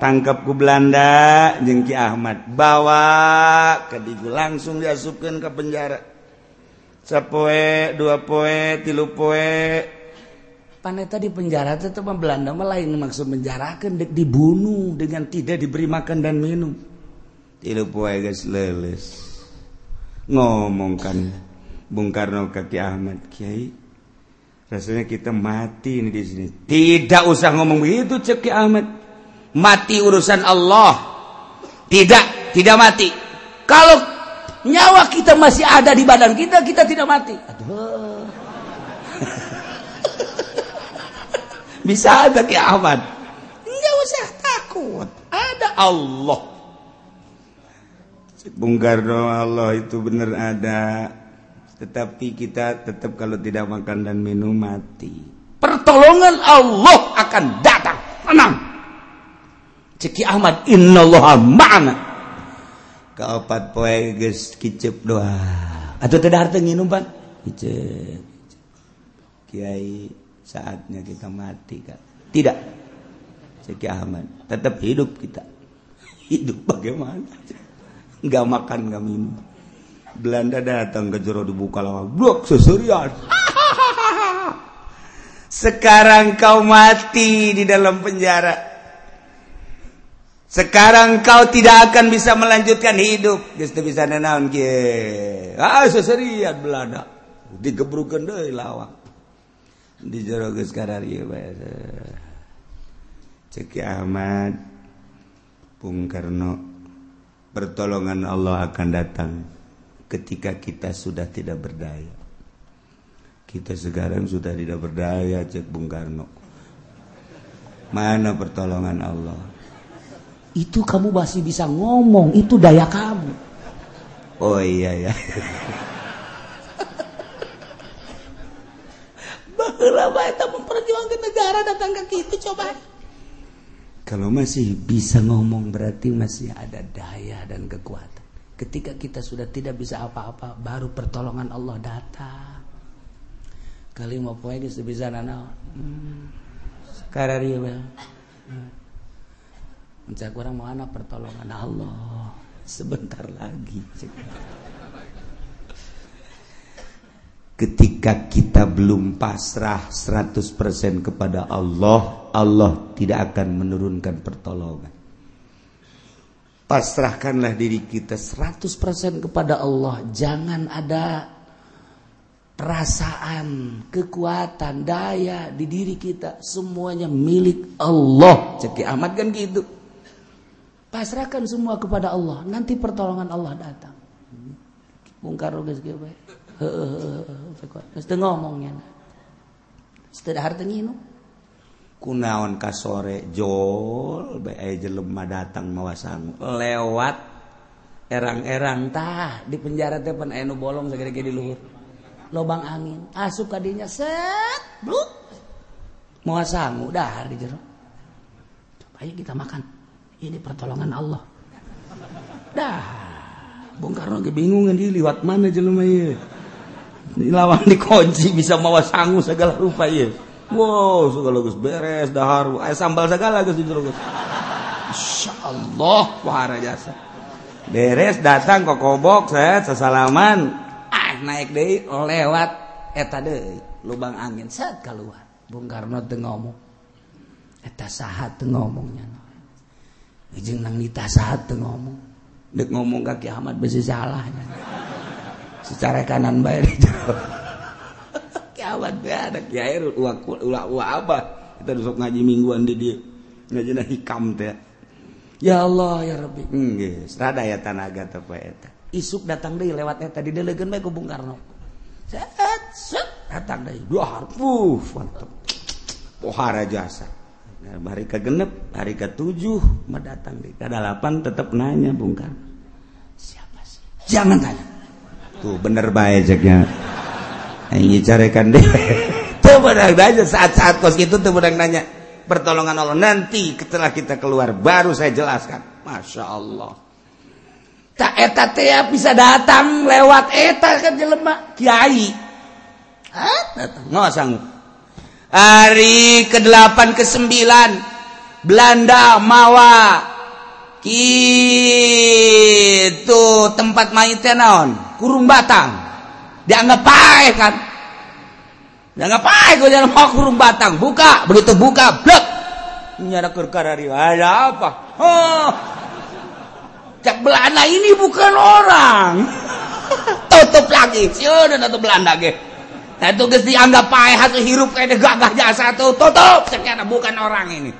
tangkap ku Belanda jeung Ki Ahmad bawa ke digu langsung diasupkan ke penjara. Poe dua poe tilu poe. Paneta di penjara itu Belanda lain maksud menjarakan dek dibunuh dengan tidak diberi makan dan minum. Tilu poe guys leles ngomongkan Bung Karno kaki Ahmad Kiai rasanya kita mati ini di sini. Tidak usah ngomong begitu cek Ahmad. Mati urusan Allah. Tidak tidak mati. Kalau nyawa kita masih ada di badan kita kita tidak mati. Aduh. Bisa ada kiamat nggak usah takut. Ada Allah. Bung Karno Allah itu benar ada tetapi kita tetap kalau tidak makan dan minum mati. Pertolongan Allah akan datang. Tenang. Ceki Ahmad innallaha ma'ana. Keopat poe geus kicep doa. Atau tidak harta nginum pan kicep kiai saatnya kita mati kan tidak. Ceki Ahmad tetap hidup kita. Hidup bagaimana? Nggak makan nggak minum Belanda datang ke jero dibuka lama blok seserian. Sekarang kau mati di dalam penjara. Sekarang kau tidak akan bisa melanjutkan hidup. Geus bisa nanaon kieu ah seserian Belanda. Digebrukeun deui lawak. Di jero geus kararieu bae Ceki Ahmad Bung Karno pertolongan Allah akan datang ketika kita sudah tidak berdaya. Kita sekarang sudah tidak berdaya cek Bung Karno. Mana pertolongan Allah? Itu kamu masih bisa ngomong itu daya kamu. Oh iya ya bahwa kita memperjuangkan negara datang ke itu coba. Kalau masih bisa ngomong berarti masih ada daya dan kekuatan ketika kita sudah tidak bisa apa-apa baru pertolongan Allah datang. Kali mau poin bisa nana. Hmm. dia mencak orang mana pertolongan Allah. Sebentar lagi. Ketika kita belum pasrah 100% kepada Allah Allah tidak akan menurunkan pertolongan pasrahkanlah diri kita 100% kepada Allah jangan ada perasaan kekuatan daya di diri kita semuanya milik Allah cek amat kan gitu pasrahkan semua kepada Allah nanti pertolongan Allah datang Bung Karno geus kieu bae ngomongnya setelah harta nginu kunaon ka sore jol bae jelema datang mawa sangu. Lewat erang-erang tah di penjara teh pan aya nu bolong sagede di luhur. Lobang angin asup ka dinya set bluk. Mawa sangu dah di jero. Ayo kita makan. Ini pertolongan Allah. Dah Bung Karno kebingungan dia lewat mana jelema ya lawan dikunci bisa mawa sangu segala rupa ya Wow, segala gus beres dahar ayah sambal segala geus di lagus. Insyaallah wahara jasa. Beres datang ke kobok saya sesalaman ah naik deui lewat eta deui lubang angin saat keluar. Bung Karno teu ngomong. Eta saha teu ngomongnya. Ijin nang nita saha teu ngomong. Dek ngomong kaki Ahmad besi salahnya. Secara kanan bae. Kiamat be ada. Kiai ulah ulah ulah apa? kita besok ngaji mingguan di dia. Ngaji hikam teh. Ya Allah ya Rabbi. Geus rada ya tanaga teh eta isuk datang deui lewat eta di delegeun bae ku Bung Karno. Set set datang deui. Dua harfu mantep. Pohara jasa. Nah, hari ke genep hari ke tujuh mendatang di delapan tetap nanya Bung Karno. Siapa sih? Jangan tanya. Tuh bener baik ceknya nyicarekan deh tuh benar aja saat-saat kos gitu tuh benar nanya. Pertolongan Allah. Nanti setelah kita keluar baru saya jelaskan. Masya Allah. Tak eta teh bisa datang lewat eta kan jelema kiai. Ah, Ngosang hari ke-8 ke-9 Belanda mawa. Gitu tempat maite naon? Kurung batang. dianggap pakai kan? Dianggap pakai gue dalam kurung batang. Buka begitu buka blek. Nyara kerkarari. Ada apa? Oh. Cak Belanda ini bukan orang. Tutup lagi. Siapa oh, tutup Belanda ge. Nah, itu guys dianggap pakai hasil hirup kayak gagah jasa tuh. Tutup. Sekian bukan orang ini.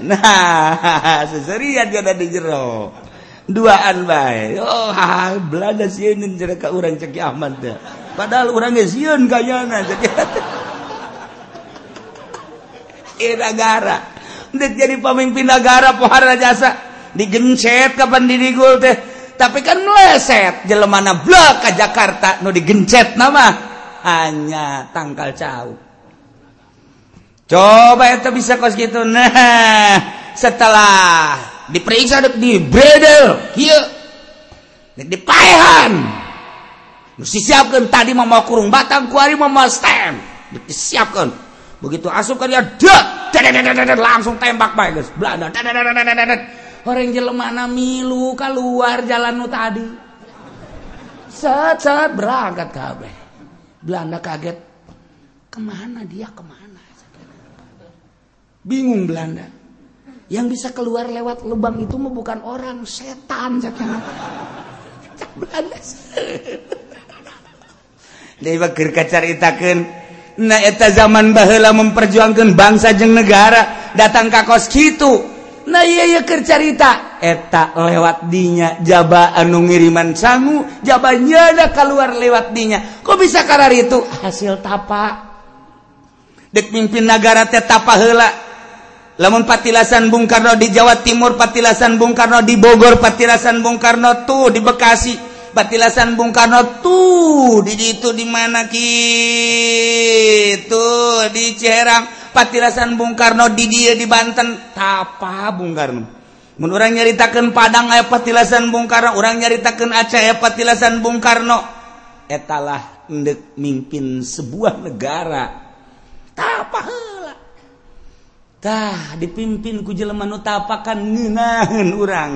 Nah, seserian juga di jeruk. duaan baik oh ha belanda sieun cerita orang cek Ahmad teh. Padahal orangnya ge sieun kayana eh negara Dek jadi pemimpin negara pohara jasa. Digencet ke pendirigul teh. Tapi kan meleset jelemana blak ke Jakarta nu digencet nama. Hanya tangkal cau. Coba itu bisa kos gitu. Nah setelah diperiksa di bredel dipahan disiapkan tadi mama kurung batang kuari mama stem disiapkan begitu asup kan dia dek langsung tembak baik guys Belanda orang jelemana milu keluar jalan nu tadi set set berangkat kabeh Belanda kaget kemana dia kemana bingung Belanda yang bisa keluar lewat lubang itu mah bukan orang setan. Ceritakan nah eta zaman bahela memperjuangkan bangsa jeng negara datang ka kos gitu nah iya iya cerita eta lewat dinya jaba anu ngiriman sangu jabanya ada keluar lewat dinya. Kok bisa karar itu? Hasil tapa. Dek mimpin negara teh tapa heula. lamun patilasan Bung Karno di Jawa Timur patilasan Bung Karno di Bogor patilasan Bung Karno tuh di Bekasi patilasan Bung Karno tuh di itu di mana gitu di Ciherang patilasan Bung Karno di dia di Banten. Tapa Bung Karno. Mun orang nyaritakeun Padang aya patilasan Bung Karno orang nyaritakeun Aceh aya patilasan Bung Karno. Etalah endek mimpin sebuah negara. Tapa tah dipimpin ku jelema nu tapakan ngeunaheun urang.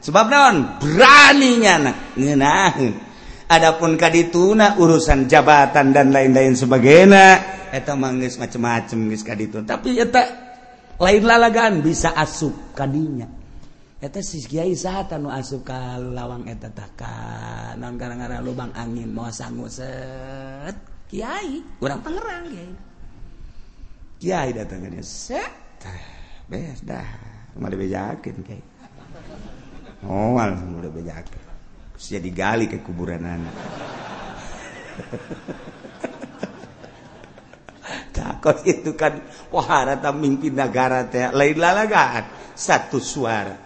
Sebab naon? Beraninya na ngeunaheun adapun kadituna urusan jabatan dan lain-lain sebagainya eta mah geus macem-macem geus kaditu tapi eta lain lalagan bisa asup kadinya eta si kiai saha nu asup ka lawang eta tah ka naon gara-gara lubang angin mau sangguset kiai urang Tangerang kiai. Kiai datangannya set beres dah mau dibejakin kayak oh langsung udah bejakin terus jadi gali ke kuburan anak takut itu kan pohara mimpi negara teh lain lalagaan satu suara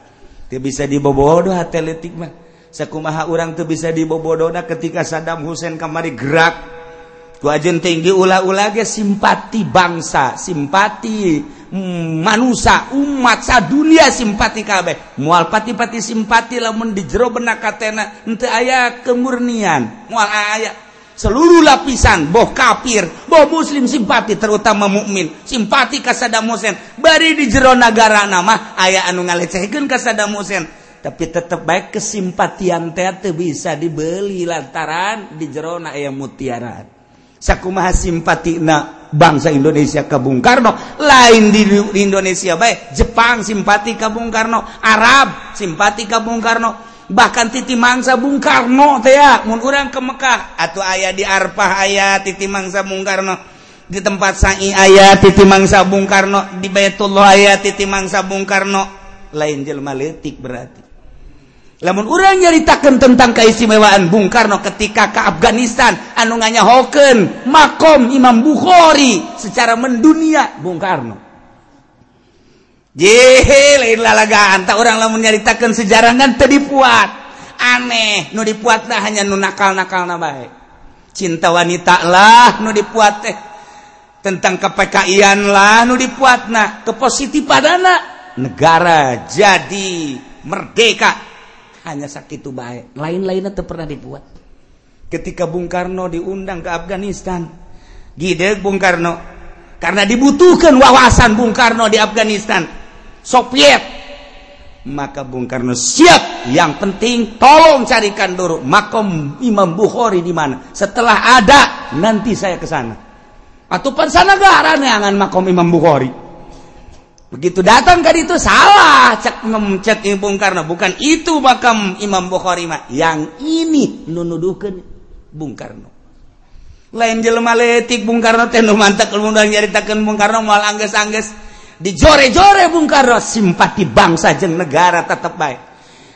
dia bisa dibobodoh atletik mah sakumaha orang tuh bisa dibobodoh ketika Saddam Hussein kamari gerak. wajen tinggi ula-ula ge simpati bangsa simpati mm, manusia umat sa dunia simpati kabeh. Mual pati-pati simpati lamun di jero benak katena henteu aya kemurnian. Mual aya seluruh lapisan boh kafir boh muslim simpati terutama mukmin. Simpati ka Saddam Hussein. Bari di jero nagara nama aya anu ngalecehkeun ka Saddam Hussein. Tapi tetap baik kesimpatian teh teu bisa dibeli lantaran di jero na aya mutiara. sakumaha simpatina bangsa Indonesia ke Bung Karno. Lain di Indonesia baik Jepang simpati ke Bung Karno Arab simpati ke Bung Karno bahkan titi mangsa Bung Karno teh ya mun urang ke Mekah. Atau ayah di Arfah ayah titi mangsa Bung Karno di tempat Sangi ayah titi mangsa Bung Karno di Baitullah ayah titi mangsa Bung Karno. Lain jelma letik berarti. namun orang nyaritakan tentang keistimewaan Bung Karno ketika ke Afghanistan anu nganyahokeun makom Imam Bukhari secara mendunia Bung Karno. Jehe lain lalagaan. Tak orang lamun nyaritakan sejarah kan teu dipuat. Aneh nu dipuat nah hanya nu nakal-nakal na bae. Cinta wanita lah nu dipuat teh. Tentang kepekaian lah nu dipuat nah kepositifan negara jadi merdeka. Hanya sakit itu baik. Lain-lainnya tuh pernah dibuat. Ketika Bung Karno diundang ke Afghanistan gide Bung Karno. Karena dibutuhkan wawasan Bung Karno di Afghanistan. Soviet. Maka Bung Karno siap. Yang penting tolong carikan dulu makom Imam Bukhari di mana. Setelah ada nanti saya ke sana. Atau pansanagara neangan makom Imam Bukhari. begitu datang ke itu salah. Cek cek Bung Karno bukan itu makam Imam Bukhari mah yang ini nunuduhkan Bung Karno lain jelema letik Bung Karno teh nu mantek mudah nyaritakeun Bung Karno moal angges-angges. Dijore-jore Bung Karno oh, simpati bangsa jeung negara tetep baik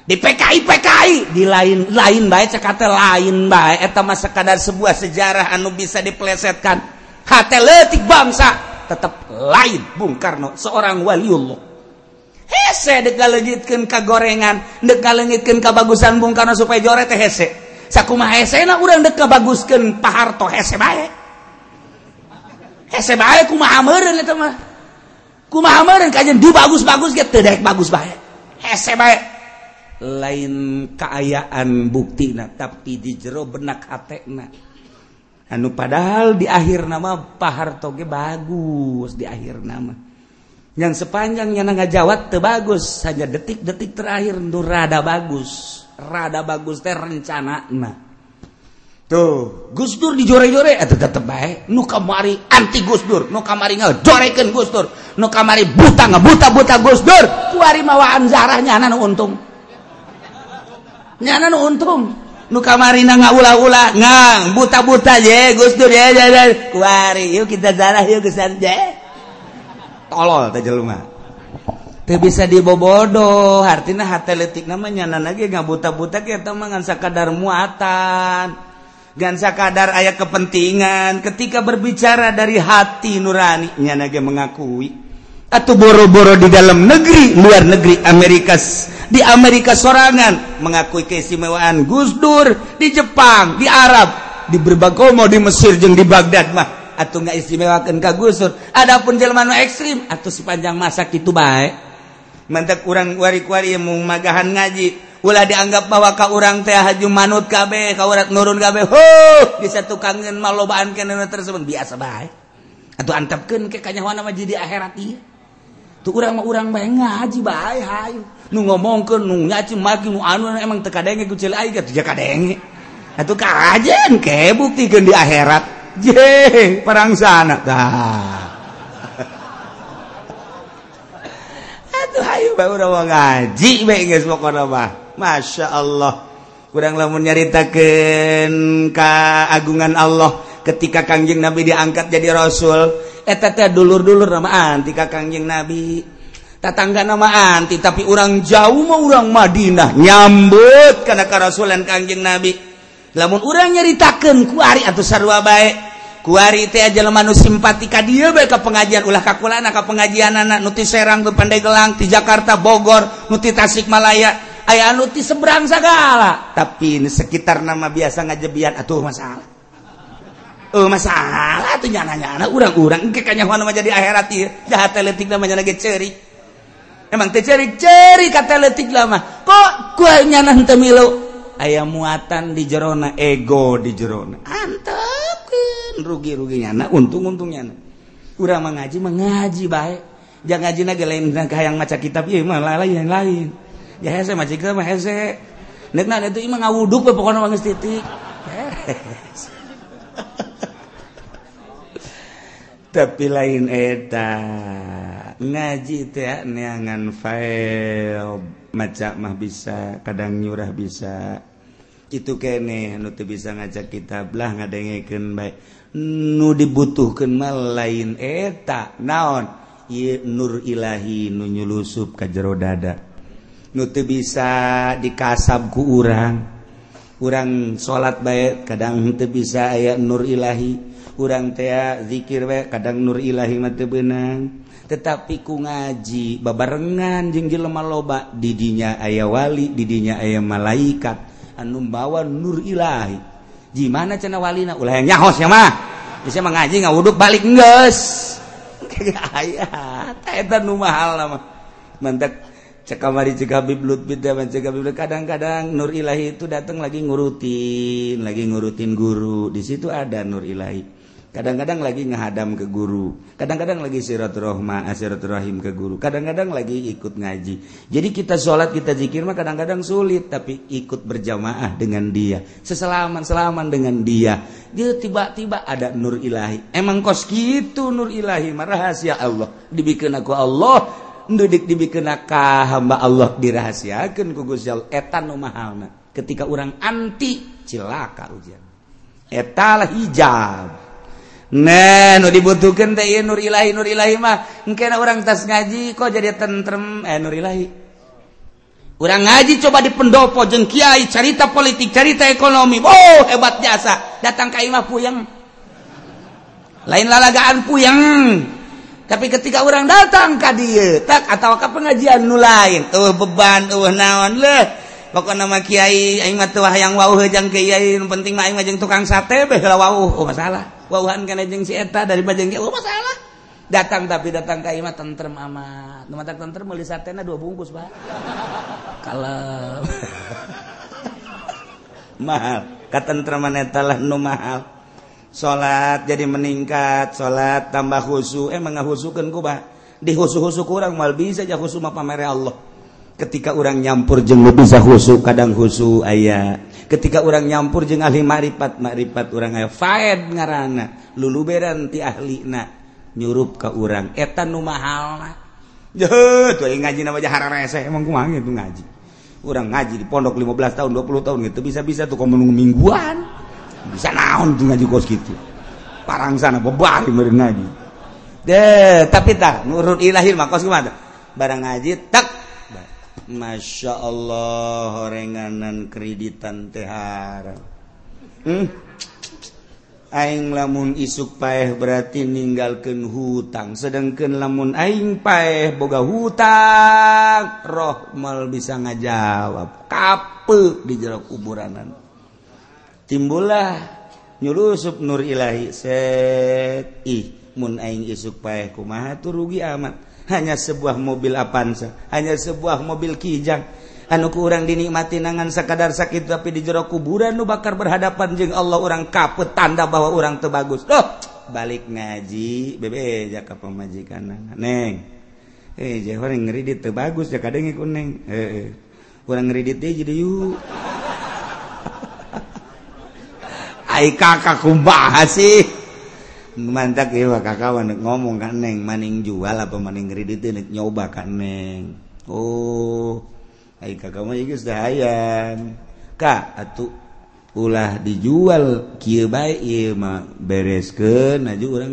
di PKI PKI di lain lain baik cekate lain baik eta mah sekadar sebuah sejarah anu bisa diplesetkan. Hate leutik bangsa. tetap lain. Bung Karno seorang waliullah. Hese degalengitkeun ka gorengan degalengitkeun ka bagusan Bung Karno supaya jore teh hese. Sakumaha hesena urang dek kabaguskeun Pak Harto hese bae. Hese bae kumaha meureun eta mah? Kumaha meureun kajian di bagus-bagus ge teu daek bagus bae. Hese bae. Lain keayaan buktina tapi di jero benak hatena anu padahal di akhir nama pahar toge bagus di akhir nama. Yang sepanjangnya naga Jawat te bagus hanya detik-detik terakhir nu rada bagus. Rada bagus teh rencana nah tuh Gus Dur dijore-jore atau tetep baik nu kamari anti Gus Dur nu kamari ngejorekeun Gus Dur nu kamari buta ngebuta-buta Gus Dur. Kuari mawaan zarahnya anak untung. Nyana nu untung. nu kamarina nga ula-ula ngang buta-buta je Gus Dur je je kuari yuk kita zarah yuk gesan je. Tolol teh jelema. Teu bisa dibobodo hartina hate leutik namanya nana ge ngabuta-buta ge eta mah ngan sakadar muatan gan sakadar aya kepentingan. Ketika berbicara dari hati nurani nya ge mengakui atau boro-boro di dalam negeri luar negeri Amerika di Amerika sorangan mengakui keistimewaan Gus Dur di Jepang di Arab di Berbakomo di Mesir jeng di Baghdad mah. Atau nggak istimewakan ke Gus Dur. Adapun jelmanu ekstrim atau sepanjang masa itu baik mantap kurang wari-wari yang mau magahan ngaji. Ulah dianggap bahwa kau orang teh haju manut kabe kau orang nurun kabe ho bisa tukangin malobaan kena tersebut. Biasa baik atau antapkan ke kanyawan jadi akhirat iya. urang mah urang bae ngaji bae hayu. Nu ngomongkeun nu nyaci maki nu anu emang teu kadenge ku cilai ge teu kadenge. Atau kajen ke buktikan di akhirat. Jeung perang sana dah. Atuh hayu bae urang mau ngaji bae geus pokona mah. Masyaallah kurang lamun nyaritakeun ka agungan Allah ketika kanjeng Nabi diangkat jadi rasul Eh, eteta dulur-dulur nama anti Kangjeng Nabi. Tatangga nama anti tapi orang jauh mau orang Madinah. Nyambut karena karasulan Kangjeng Nabi. Lamun orang nyaritakan kuari atau sarwa baik kuari teh aja lemanu simpatika dia baik ke pengajian ulah kakulana ke pengajian anak nuti Serang ke Pandeglang di Jakarta Bogor nuti Tasikmalaya. Ayah nuti seberang segala tapi ini sekitar nama biasa ngajebian atuh masalah. oh masalah tuh nyana-nyana urang-urang engke kanyahoan mah jadi akhirat ieu jahat teletik mah nyana ge ceurik emang teh ceurik-ceurik ka teletik mah. Kok kuah nyana henteu milu? Aya muatan di jerona ego di jerona. Antepkeun rugi-rugi nyana untung-untung nyana. Urang mah ngaji mah ngaji bae. Jangan ngajina ge lain ka hayang maca kitab ieu mah lain lain. Ya hese maca kitab mah hese. Nek nanti itu imah ngawuduk pokoknya wangus titik. Hehehe. tapi lain eta. Ngaji teh neangan file maca mah bisa kadang nyurah bisa. Itu kene nu teu bisa ngajak kita lah ngadengekeun bae. Nu dibutuhkeun mah lain eta. Naon? Ieu nur ilahi nu nyulusup ka jero dada. Nu teu bisa dikasab ku urang. Urang salat bae kadang teu bisa aya nur ilahi. kurang tea dzikir we kadang nur Ilahi mate benang tetapi ku ngaji babarengan jenggi lemah loba didinya ayah wali didinya ayah malaikat. Anu bawa nur Ilahi. Gimana cina walina? Ulah yang nyahos ya mah. Bisa mengaji nggak wuduk balik nges kayak ayah eta nu mahal mah. Mantek cekamari cekabib lutbit dan cekabib kadang-kadang nur ilahi itu datang lagi ngurutin lagi ngurutin guru. Di situ ada nur ilahi. kadang-kadang lagi ngahadam ke guru. Kadang-kadang lagi sirotrohma eh, sirotrohim ke guru. Kadang-kadang lagi ikut ngaji. Jadi kita sholat kita zikir mah kadang-kadang sulit tapi ikut berjamaah dengan dia. Seselaman selaman dengan dia. Dia tiba-tiba ada nur ilahi. Emang kos gitu nur ilahi mah? Rahasia Allah. Dibikin aku Allah nudik dibikinaka hamba Allah. Dirahasiakan ku Gusti etan mahalna ketika orang anti cilaka ujian. Etalah hijab. Nen, dibutuhkan teh nurilahi nurilahi mah. Mungkin orang tas ngaji kok jadi tentrem? Eh nurilahi. Orang ngaji coba di pendopo jeng kiai cerita politik cerita ekonomi. Oh hebat jasa datang ke imah puyeng. Lain lalagaan puyeng. Tapi ketika orang datang ke dia tak atau ke pengajian nu lain tuh beban tuh naon leh. Pokoknya nama kiai aing mah tuh yang wau hejang kiai penting mah aing mah jeung tukang sate beh lah oh masalah. wauhan kana jeung si eta dari bajeng ge masalah. Datang tapi datang ka imah tentrem amat. Nu matak tentrem meuli satena dua bungkus, Pak. Kalem. mahal. Katentreman eta lah nu mahal. Salat jadi meningkat, salat tambah khusu. Eh, emang ngahusukeun ku, ba Di husu-husu kurang mal bisa ja husu mah pamere Allah. Ketika orang nyampur jeung bisa husu kadang husu ayah ketika orang nyampur jeung ahli makrifat makrifat orang aya faed ngaranna luluberan ti ahlina nyurup ka urang eta nu mahalna. Na tuh ngaji nama jahara rese emang kumaha itu ngaji? Orang ngaji di pondok 15 tahun 20 tahun gitu bisa-bisa tuh kau mingguan. Bisa naon tuh ngaji kos gitu. Parang sana bebari meureun ngaji. Deh tapi tak nurut ilahi mah kos kumaha barang ngaji tak Masya Allah horenganan kreditan Tehara hmm? Aing lamun isuk paeh berarti ninggalkan hutang sedangkan lamun Aing paeh boga hutang rohmal bisa ngajawab. Kape di jeruk kuburanan. Timbullah nyulusup Nur Ilahi set. Ih mun aing isuk paeh kumaha tuh rugi amat. hanya sebuah mobil Avanza hanya sebuah mobil Kijang. Anu kurang dinikmati nangan sekadar sakit tapi di jero kuburan nu bakar berhadapan jeung Allah orang kaput tanda bahwa orang terbagus loh balik ngaji bebe jaka pemajikan neng eh jeh orang ngeridit terbagus ya kadang ikut neng. Eh, eh orang ngeridit deh jadi yuk Ay kakak kumbah sih. mantak ya kakawan. Ngomong kan neng maning jual apa maning kredit ya, itu nyoba kan neng. Oh hai kakak mau sudah hayam kak atuh ulah dijual kia baik ya mah bereskan aja orang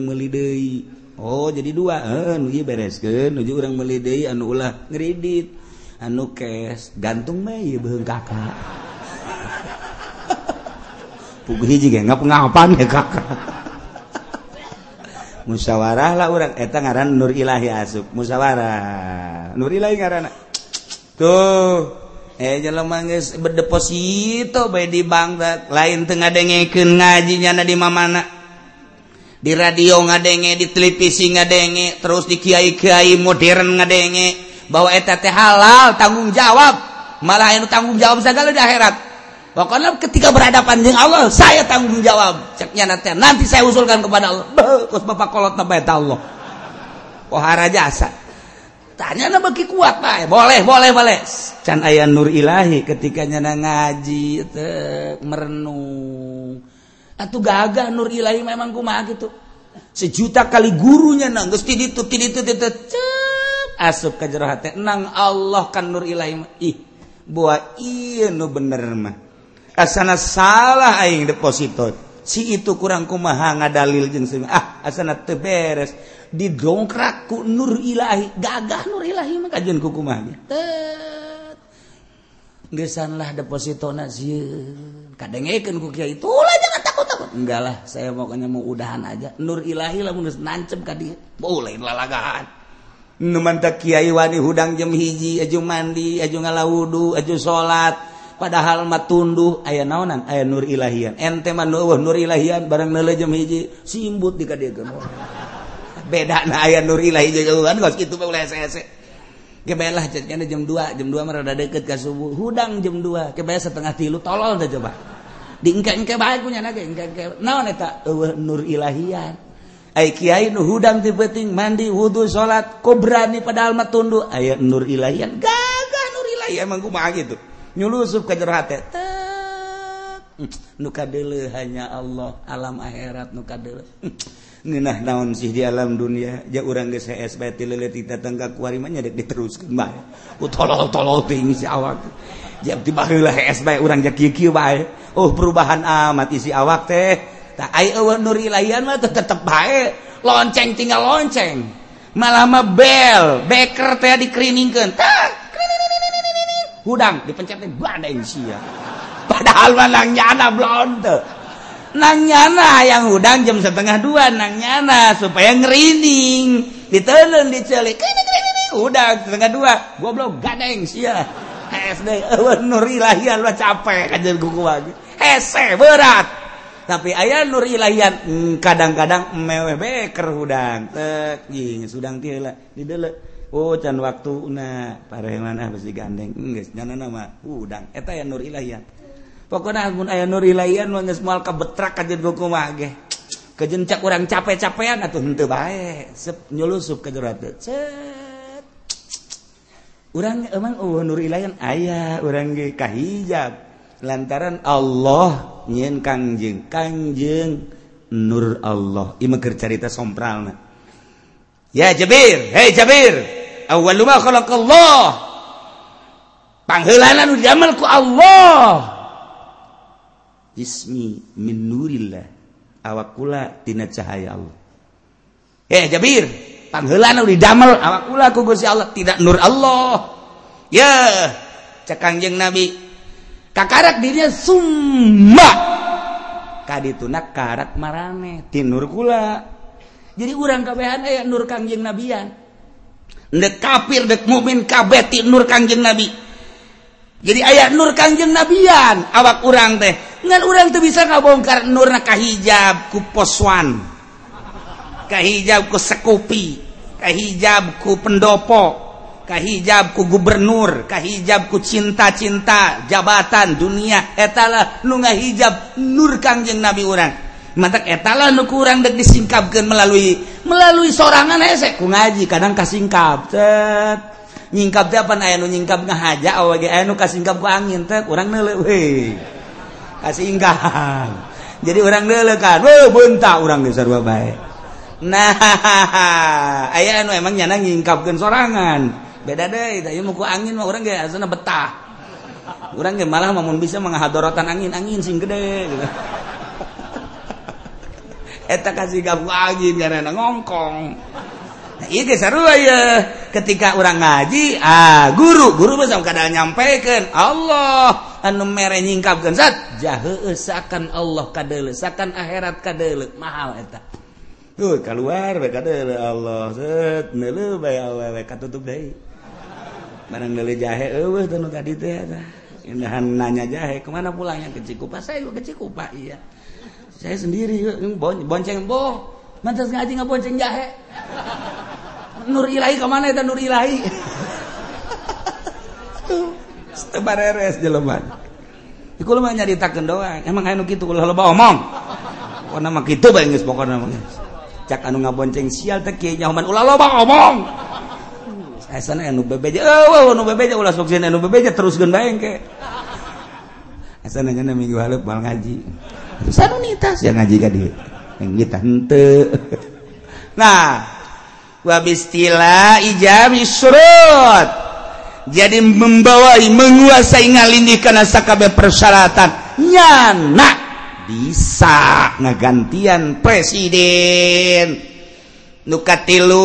oh jadi dua anu iya nu bereskan aja orang melidei anu ulah kredit anu cash. Gantung mah ya beuheung kakak. Pukul hiji ge ngapan ya kakak. musyawarah lah orang eta ngaran Nur Ilahi asup. Musyawarah Nur Ilahi ngaran tuh. Eh jalan manggis berdeposito bayi di bank lain tengah dengekin ngajinya di mamana. Di radio ngadenge di televisi ngadenge terus di kiai kiai modern ngadenge. Bahwa eta teh halal tanggung jawab. Malah yang tanggung jawab segala di akhirat. Pokoknya ketika berhadapan dengan Allah, saya tanggung jawab. Ceknya nanti, nanti saya usulkan kepada Allah. Terus bapak kolot nabai Allah. Pohara jasa. Tanya na bagi kuat pak. Boleh, boleh, boleh. Can ayah nur ilahi ketika nyana ngaji, te, merenung. Atau gagah nur ilahi memang kumaha gitu. Sejuta kali gurunya nang geus tiditu tiditu tiditu asup ka jero hate nang Allah kan nur ilahi ih buah iya nu bener mah asana salah aing deposito si itu kurang kumaha ngadalil jeung ah asana teu beres. Didongkrak ku nur ilahi gagah nur ilahi mah kajian ku kumaha gesan lah deposito sieun. Kadengekeun ku kiai. Tulah jangan takut takut enggak lah saya pokoknya mau udahan aja. Nur ilahi lamun geus nancep ka dieu. Boleh lalagahan. Nu mantap kiai wani hudang jam hiji aju mandi aju ngalawudu aju salat padahal mah tunduh aya naonan aya nur ilahian. Ente mah nur ilahian barang neule jam hiji simbut di kadiekeun beda na aya nur ilahi kan geus kitu mah ulah ese-ese kebelah jadinya jam 2 jam 2 mah rada deukeut ka subuh. Hudang jam 2 kebelah setengah tilu tolol teh coba. Diengke-engke bae kunya na ge engke naon eta? Eueuh nur ilahian. Ai kiai nu hudang ti penting mandi wudu salat kok berani padahal mah tunduh. Aya nur ilahian. Gagah nur ilahian emang kumaha gitu nyulusup ke jero hati nuka dulu hanya Allah alam akhirat nuka dulu ngeunah naon sih di alam dunia? Ja urang geus CS ti leuleut datang ka kuari mah nyadek diteruskeun bae. Utolol-tolol teuing si awak. Ja ti baheula CS urang ja kieu-kieu bae. Oh perubahan amat isi awak teh. Tah ai eueuh nu rilayan mah tetep bae. Lonceng tinggal lonceng. Malah mah bel beker teh dikirimingkeun tak hudang dipencetin badeng sia padahal nang nyana blonde nang nyana yang hudang jam setengah dua nang nyana supaya ngerining ditelen dicelik udang setengah dua. Goblok gadeng sia. SD nur ilahian lo capek aja kuku lagi hese berat. Tapi ayah nur ilahian hmm, kadang-kadang meweh beker hudang. Tek sudang tiela Oh can waktu na para mana pasti gandeng. Nyana nama udang. Eta ya nur ilahian. Pokoknya mun aya nur ilahian geus moal kabetrak ka jeung goku mah ge kejencak urang capek-capean atuh henteu bae. Sep nyulusup ka jero set cet. Urang emang oh nur ilahian aya urang ge kahijab. Lantaran Allah nyen kangjeng. Kangjeng nur Allah. Ieu mah carita sompralna Ya Jabir, hei Jabir, awwalu ma khalaqallah. Pangheulana nu diamal ku Allah. Ismi min nurillah. Awak kula tina cahaya Allah. Eh Jabir pangheulana nu didamel awak kula ku Gusti Allah tidak nur Allah. Ya cekangjeng Nabi. Kakarak dirinya sumba kadituna karak marane tinur kula jadi urang kabehan ayat eh, nur kangjeng nabian. Dek kafir dek mukmin kabeti nur kanjeng nabi. Jadi ayat nur kanjeng nabian awak urang teh. Ngan urang tuh bisa ngabongkar nur na kahijab ku poswan. Kahijab ku sekupi. Kahijab ku pendopo. Kahijab ku gubernur. Kahijab ku cinta-cinta jabatan dunia. Etalah nu ngahijab nur kanjeng nabi urang. mata etala nu kurang dek disingkapkan melalui melalui sorangan ya saya ku ngaji kadang kasingkap tet. Nyingkap teh apa aya nu nyingkap ngahaja awa ge aya nu kasingkap ku angin teh kurang neuleuh we kasingkap jadi orang neuleuh kan we bentak urang geus sarua bae. Nah aya anu emang nyana nyingkapkeun sorangan. Beda deui teh ieu ku angin mah urang ge asana betah. Urang ge malah mun bisa menghadorotan angin angin sing gede gitu. eta kasih gap lagi karena ngongkong. Nah, iya seru ya ketika orang ngaji ah guru guru besar kadang nyampaikan Allah anu mere nyingkapkan zat jahe esakan Allah kadele sakan akhirat kadele. Mahal eta. Tuh keluar bae kadele Allah set neuleuh bae awewe katutup deui. Barang deuleuh jahe eueuh tanu tadi teh indahan nanya jahe kemana pulangnya? Ke Cikupa. Saya ke Cikupa iya. saya sendiri bon, bonceng boh mantas ngaji ngabonceng jahe nur ilahi kemana itu nur ilahi tebareres jeleman Iku mah nyaritakeun doang. Emang anu kitu ulah loba omong. Pokona mah kitu bae geus pokona mah. Cak anu ngabonceng sial teh kieu nyahoman ulah loba omong. Eh, Asana anu bebeja, eueuh anu bebeja ulah sok anu bebeja teruskeun bae engke. Eh, Asana nya minggu haleup mal ngaji. sanunitas yang ngaji ka yang kita henteu. Nah wa bistila ijab surut. Jadi membawai menguasai ngalindih kana sakabe persyaratan. Nyana. Bisa ngagantian presiden. Nukatilu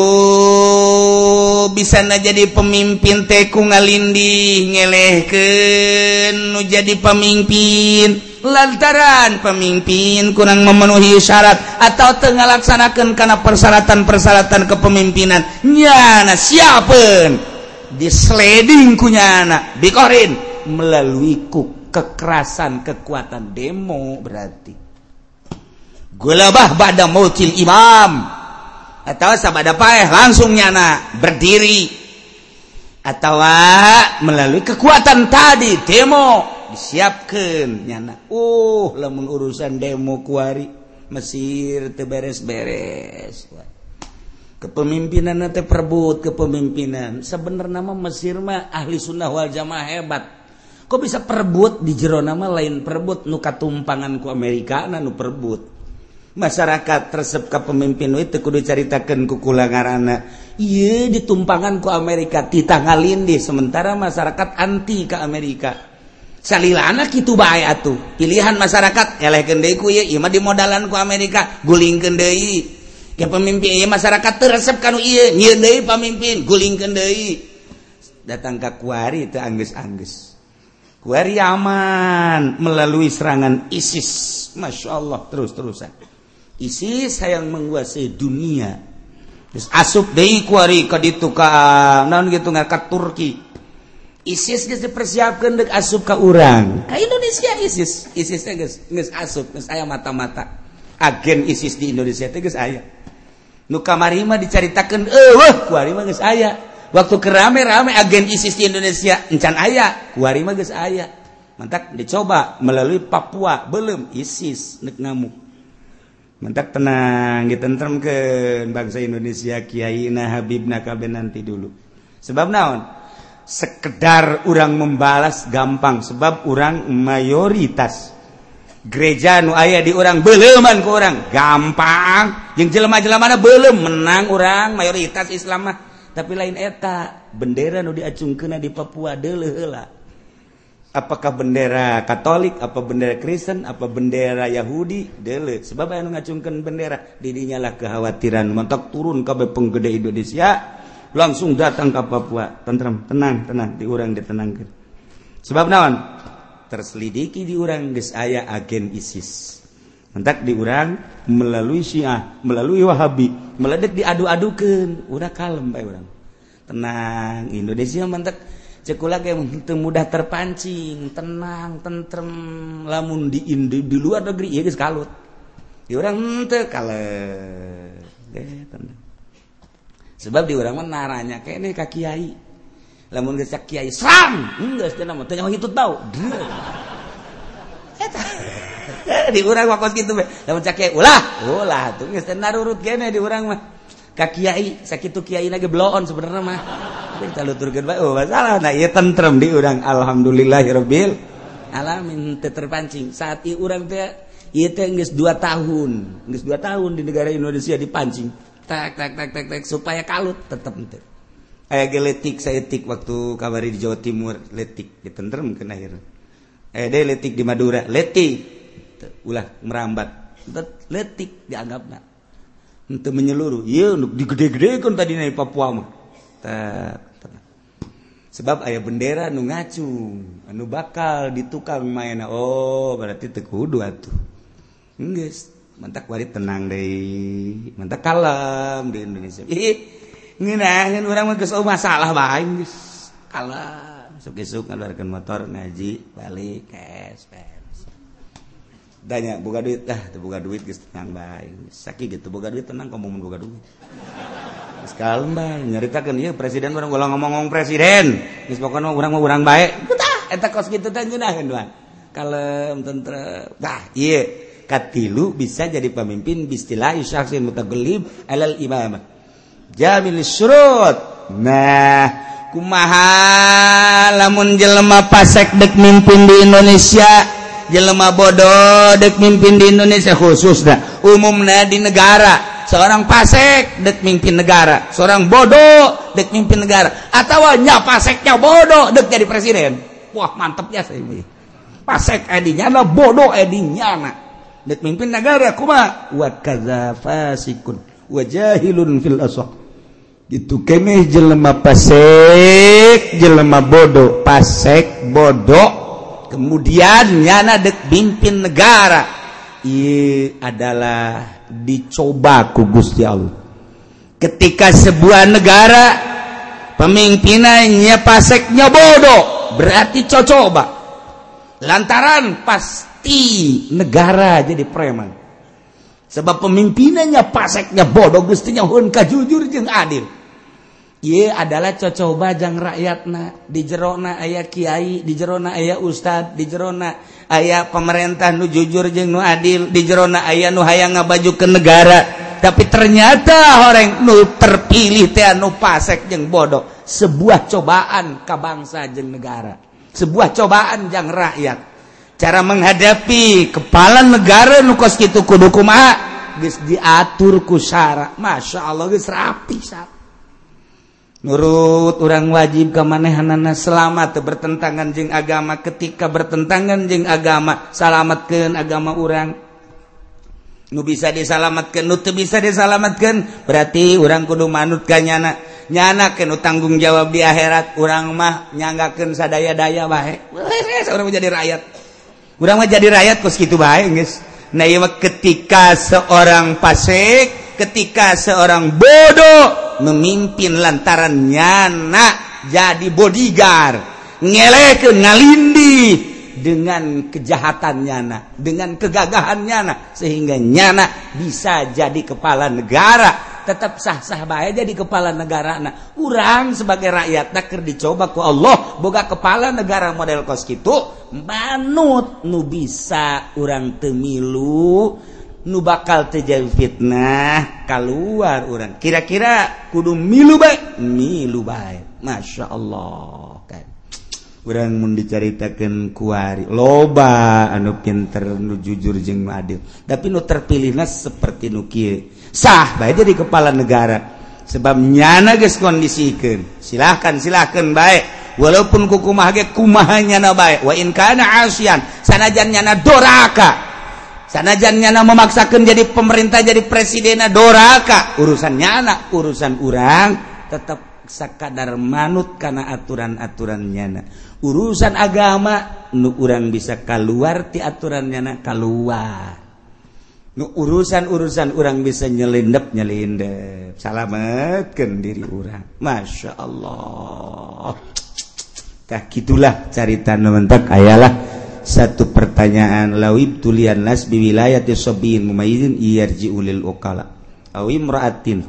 bisa na jadi pemimpin teku ngalindih ngelehken nu jadi pemimpin. Lantaran pemimpin kurang memenuhi syarat atau tengah laksanakan karena persyaratan-persyaratan kepemimpinan. Nyana siapa di sliding kunyana dikorin melalui ku kekerasan kekuatan demo berarti. Gulabah pada mautil imam. Atau sabada paeh langsung nyana. Berdiri. Atau melalui kekuatan tadi demo disiapkan nyana uh lamun urusan demo kuari Mesir teberes-beres kepemimpinan nanti perebut kepemimpinan. Sebenarnya nama Mesir mah ahli sunnah wal jamaah hebat. Kok bisa perebut? Di jero nama lain perebut. Nuka tumpangan ku Amerika nanu perebut. Masyarakat tersep ke pemimpin itu kudu ceritakan kukulangarana iya ditumpangan ku Amerika. Titah ngalindih sementara masyarakat anti ke Amerika. salilana kita bae atuh. Pilihan masyarakat eleh kendai ku ya, Ima di modalan ku Amerika guling deui. Ke pemimpin masyarakat teresep kanu ieu nyieun deui pamimpin deui. Datang ke kuari itu angus-angus, kuari aman melalui serangan ISIS. Masya Allah terus-terusan. ISIS sayang menguasai dunia. Terus asup deui kuari ka ditu ka naon gitu ka Turki. ISIS geus dipersiapkeun deuk asup ka urang. Ka Indonesia ISIS, ISIS teh geus geus asup, geus aya mata-mata. Agen ISIS di Indonesia teh geus aya. Nu kamari mah dicaritakeun eueuh kuari mah geus aya. Waktu kerame-rame agen ISIS di Indonesia encan aya, kuari mah geus aya. Mantak dicoba melalui Papua belum ISIS nek ngamuk. Mantak tenang ditentremkeun bangsa Indonesia kiai nah habibna kabeh nanti dulu. Sebab naon? sekedar orang membalas gampang sebab orang mayoritas. Gereja nu ayah di orang beleman ke orang gampang. Yang jelema-jelema belum menang orang mayoritas Islam mah. Tapi lain eta bendera nu diacungkeun di Papua deula apakah bendera Katolik apa bendera Kristen apa bendera Yahudi? Deule sebab anu ngacungkeun bendera didinya lah kekhawatiran. Mentok turun ke penggede Indonesia. Langsung datang ke Papua. Tentram tenang tenang. Diurang ditenangkan sebab naon? Terselidiki diurang geus aya agen ISIS. Mentak diurang melalui Syiah melalui Wahabi. Meledek diadu-adukeun. Udah kalem bae urang. Tenang Indonesia mentak itu mudah terpancing. Tenang tentrem. Lamun di Indi di luar negeri ya guys kalut. Di orang ente kale sebab di sebab mah naranya kene ka Kiai. Lamun geus Kiai sram! Enggak sih nama tanya hitut tahu eta. Di urang mah gitu mah lamun cak Kiai ulah! Ulah tuh geus teh narurut kene di urang mah. Ka Kiai sakitu Kiai lagi bloon sebenarnya mah. Kita luturkeun bae oh masalah. Nah ieu tentrem di urang alhamdulillahirabbil alamin. Teu terpancing. Saat urang teh ieu teh geus 2 tahun geus 2 tahun di negara Indonesia dipancing. Tak supaya kalut tetap aya geletik sayatik waktu kabari di Jawa Timur. Letik ditentrem ke akhir. Eh letik di Madura. Letik. Ulah merambat. Letik dianggap untuk menyeluruh. Untuk digede-gede kan tadi naik Papua mah. Sebab ayah bendera nu ngacung anu bakal ditukang main. Oh berarti tekudu atuh. Enggeus mentak wari tenang deh mentak kalem di Indonesia ih ngeunaheun urang mah geus masalah bae geus kalem sok esuk ngaluarkeun motor ngaji balik cash Tanya buka duit dah, buka duit geus tenang bae. sakit gitu buka duit tenang ngomong buka duit. Geus kalem bae nyaritakeun ieu presiden orang ulah ngomong-ngomong presiden. Geus pokona urang mah urang bae. Tah eta kos kitu teh ngeunaheun doang. Kalem tentrem. Tah ieu katilu bisa jadi pemimpin bistilah syakhsin mutagallib alal imamah. Jamil syurut. Nah kumaha lamun jelema pasek dek mimpin di Indonesia jelema bodoh dek mimpin di Indonesia khususnya umumnya di negara. Seorang pasek dek mimpin negara seorang bodoh dek mimpin negara. Atau nya paseknya bodoh dek jadi presiden. Wah mantepnya saya ini. Pasek edinya lah bodoh edinya nah mimpin negara wafasikun wajahun gitu kene jelemah pasek jelemah bodoh pasek bodoh kemudian nyana dek pimpin negara. I adalah dicoba ku Gusti Allah. Ketika sebuah negara pemimpinannya paseknya bodoh berarti cocoba. Lantaran pasti negara jadi preman. Sebab pemimpinannya paseknya bodoh gustinya hun kajujur jeung adil. Iya adalah cocoba jang rakyatna di jerona ayah kiai di jerona ayah ustad di jerona ayah pemerintah nu jujur jeng nu adil di jerona ayah nu hayang ngabaju ke negara. Tapi ternyata orang nu terpilih teh nu pasek jeng bodoh. Sebuah cobaan ke bangsa jeng negara. Sebuah cobaan jang rakyat cara menghadapi kepala negara nukos gitu kudukuma geus diatur kusara Masya Allah geus rapi syara nurut orang wajib kemanehanana selamat bertentangan jeng agama. Ketika bertentangan jeng agama salamatkan agama orang nu bisa disalamatkan nu bisa disalamatkan berarti orang kudu manut kanyana nyana. Kenu tanggung jawab di akhirat orang mah nyanggakan sadaya daya baik orang menjadi rakyat. Urang jadi rakyat kos gitu baik guys. Nah iya ketika seorang pasek, ketika seorang bodoh memimpin lantaran nyana jadi bodyguard, ngelek ngalindi dengan kejahatan nyana, dengan kegagahan nyana sehingga nyana bisa jadi kepala negara tetap sah-sah baik jadi kepala negara nah kurang sebagai rakyat takir dicoba ku Allah. Boga kepala negara model kos gitu manut nu bisa orang temilu nu bakal terjadi fitnah keluar orang kira-kira kudu milu baik milu baik masya Allah. Kan orang mau diceritakan kuari loba anu pinter nu jujur jeng adil. Tapi nu terpilihnya seperti nu kieu. sah baik jadi kepala negara. Sebab nyana guys kondisikan. Silahkan silahkan baik walaupun kukumah ge kumaha nyana baik wa in kana asian sanajan nyana doraka. Sanajan nyana memaksakan jadi pemerintah jadi presiden doraka. Urusan nyana urusan urang tetap sakadar manut karena aturan-aturan nyana. Urusan agama nu urang bisa keluar ti aturan nyana keluar urusan-urusan orang bisa nyelindep nyelindep. Salamet diri orang Masya Allah. Tak gitulah carita mentak ayalah satu pertanyaan. Lawib tulian nas bi wilayat yusabihin mumayyidin iyarji ulil ukala. Awi mraatin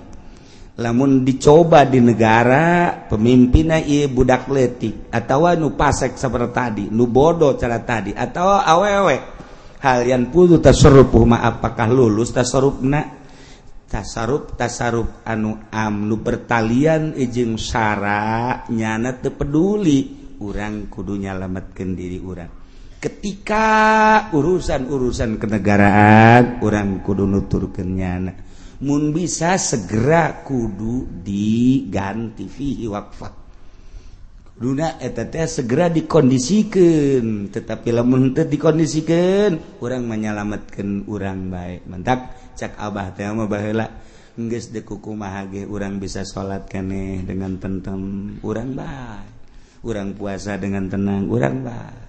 lamun dicoba di negara pemimpinnya iya budak letik atau nu pasek seperti tadi nu bodoh cara tadi atau awewe. halian pudu tasarruf ma apakah lulus tasarrufna? Tasarruf tasarruf anu amlu pertalian ijing syara nyana teu peduli. Urang kudu nyalametkeun diri urang. Ketika urusan-urusan kenegaraan urang kudu nuturkeun nyana. Mun bisa segera kudu diganti fihi waqfah. Luna teh segera dikondisikan tetapi lamun teu dikondisikan urang menyelamatkan urang baik mantap cak Abah teh mah baheula nges kumaha ge urang bisa salat keneh dengan tentem urang baik urang puasa dengan tenang urang baik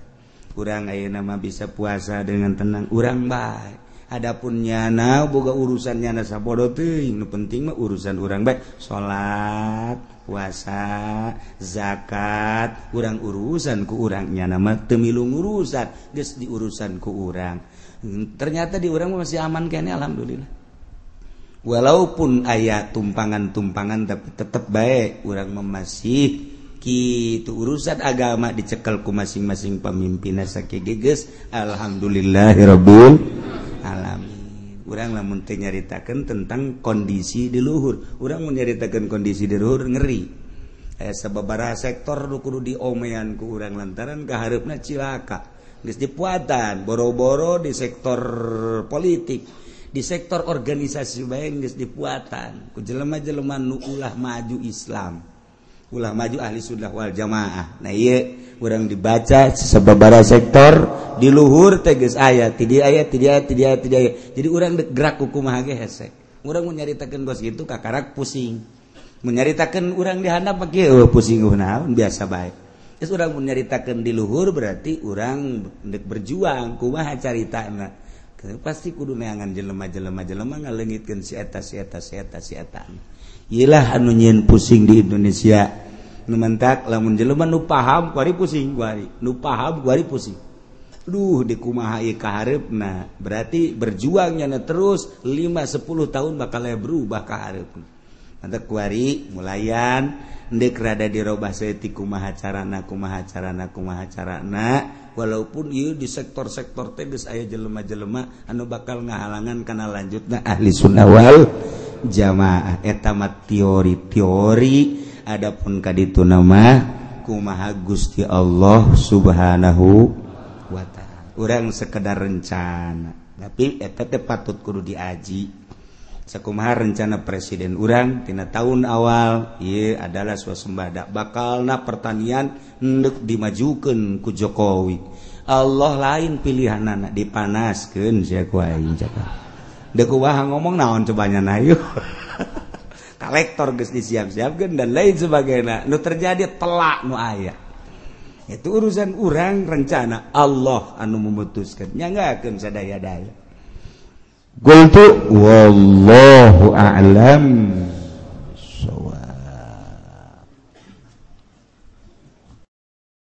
kurang ayeuna nama bisa puasa dengan tenang urang baik Adapun nyana boga urusan nyana sabodo penting mah urusan urang baik salat puasa zakat urang urusan ku urangnya nama temilung urusan guys di urusan ku urang. Hmm, ternyata di urang masih aman kayaknya alhamdulillah. Walaupun ayat tumpangan-tumpangan tapi tetap baik urang masih itu urusan agama dicekelku masing-masing pemimpin saking geges alhamdulillahirabbil alamin. orang lamun nyaritakan tentang kondisi di luhur. Orang menyaritakan kondisi di luhur ngeri. Eh, sebabara sektor kudu diomean ku orang lantaran keharapnya cilaka. Geus dipuatan boro-boro di sektor politik. Di sektor organisasi baik geus dipuatan. Ku jelema-jelema nu ulah maju Islam. ulah maju ahli sunnah wal jamaah. Nah iya kurang dibaca sebabara sektor di luhur teges ayat tidak ayat tidak ayat tidak ayat tidak ayat. Jadi orang gerak hukum hage hesek. Orang menyaritakan bos gitu kakarak pusing. Menyaritakan orang dihandap pakai oh, pusing oh, naon biasa baik terus orang menyaritakan di luhur berarti orang hendak berjuang kumaha caritana. Pasti kudu neangan jelema jelema jelema ngalengitkan si eta si eta si eta si eta, si eta. Ilah anu nyiin pusing di Indonesia. Numentak lamun jelema nu paham kuari pusing kuari. Nu paham kuari pusing. Duh di kumaha kaharepna berarti berjuangnya terus 5 10 tahun bakal berubah kaharepna Nanti kuari mulayan ndek rada dirobah seeti kumaha carana kumaha carana kumaha carana. Walaupun ieu di sektor-sektor teh geus aya jelema-jelema anu bakal ngahalangan kana lanjutna ahli sunnah wal jamaah. Etamat teori-teori adapun kaditu nama kumaha Gusti Allah subhanahu wa ta'ala. Orang sekedar rencana. Tapi eta teh patut kudu diaji. Sakumaha rencana presiden orang tina tahun awal ieu adalah swasembada. Bakalna pertanian endek dimajukeun ku Jokowi. Allah lain pilihan anak dipanaskeun sia ku aing dekubaha ngomong naon cobanya nayu kolektor guys disiap-siapkan dan lain sebagainya. Nu terjadi telak nu ayah itu urusan orang rencana Allah anu memutuskan. Nyangga akan sadaya daya Gultu wallahu a'lam.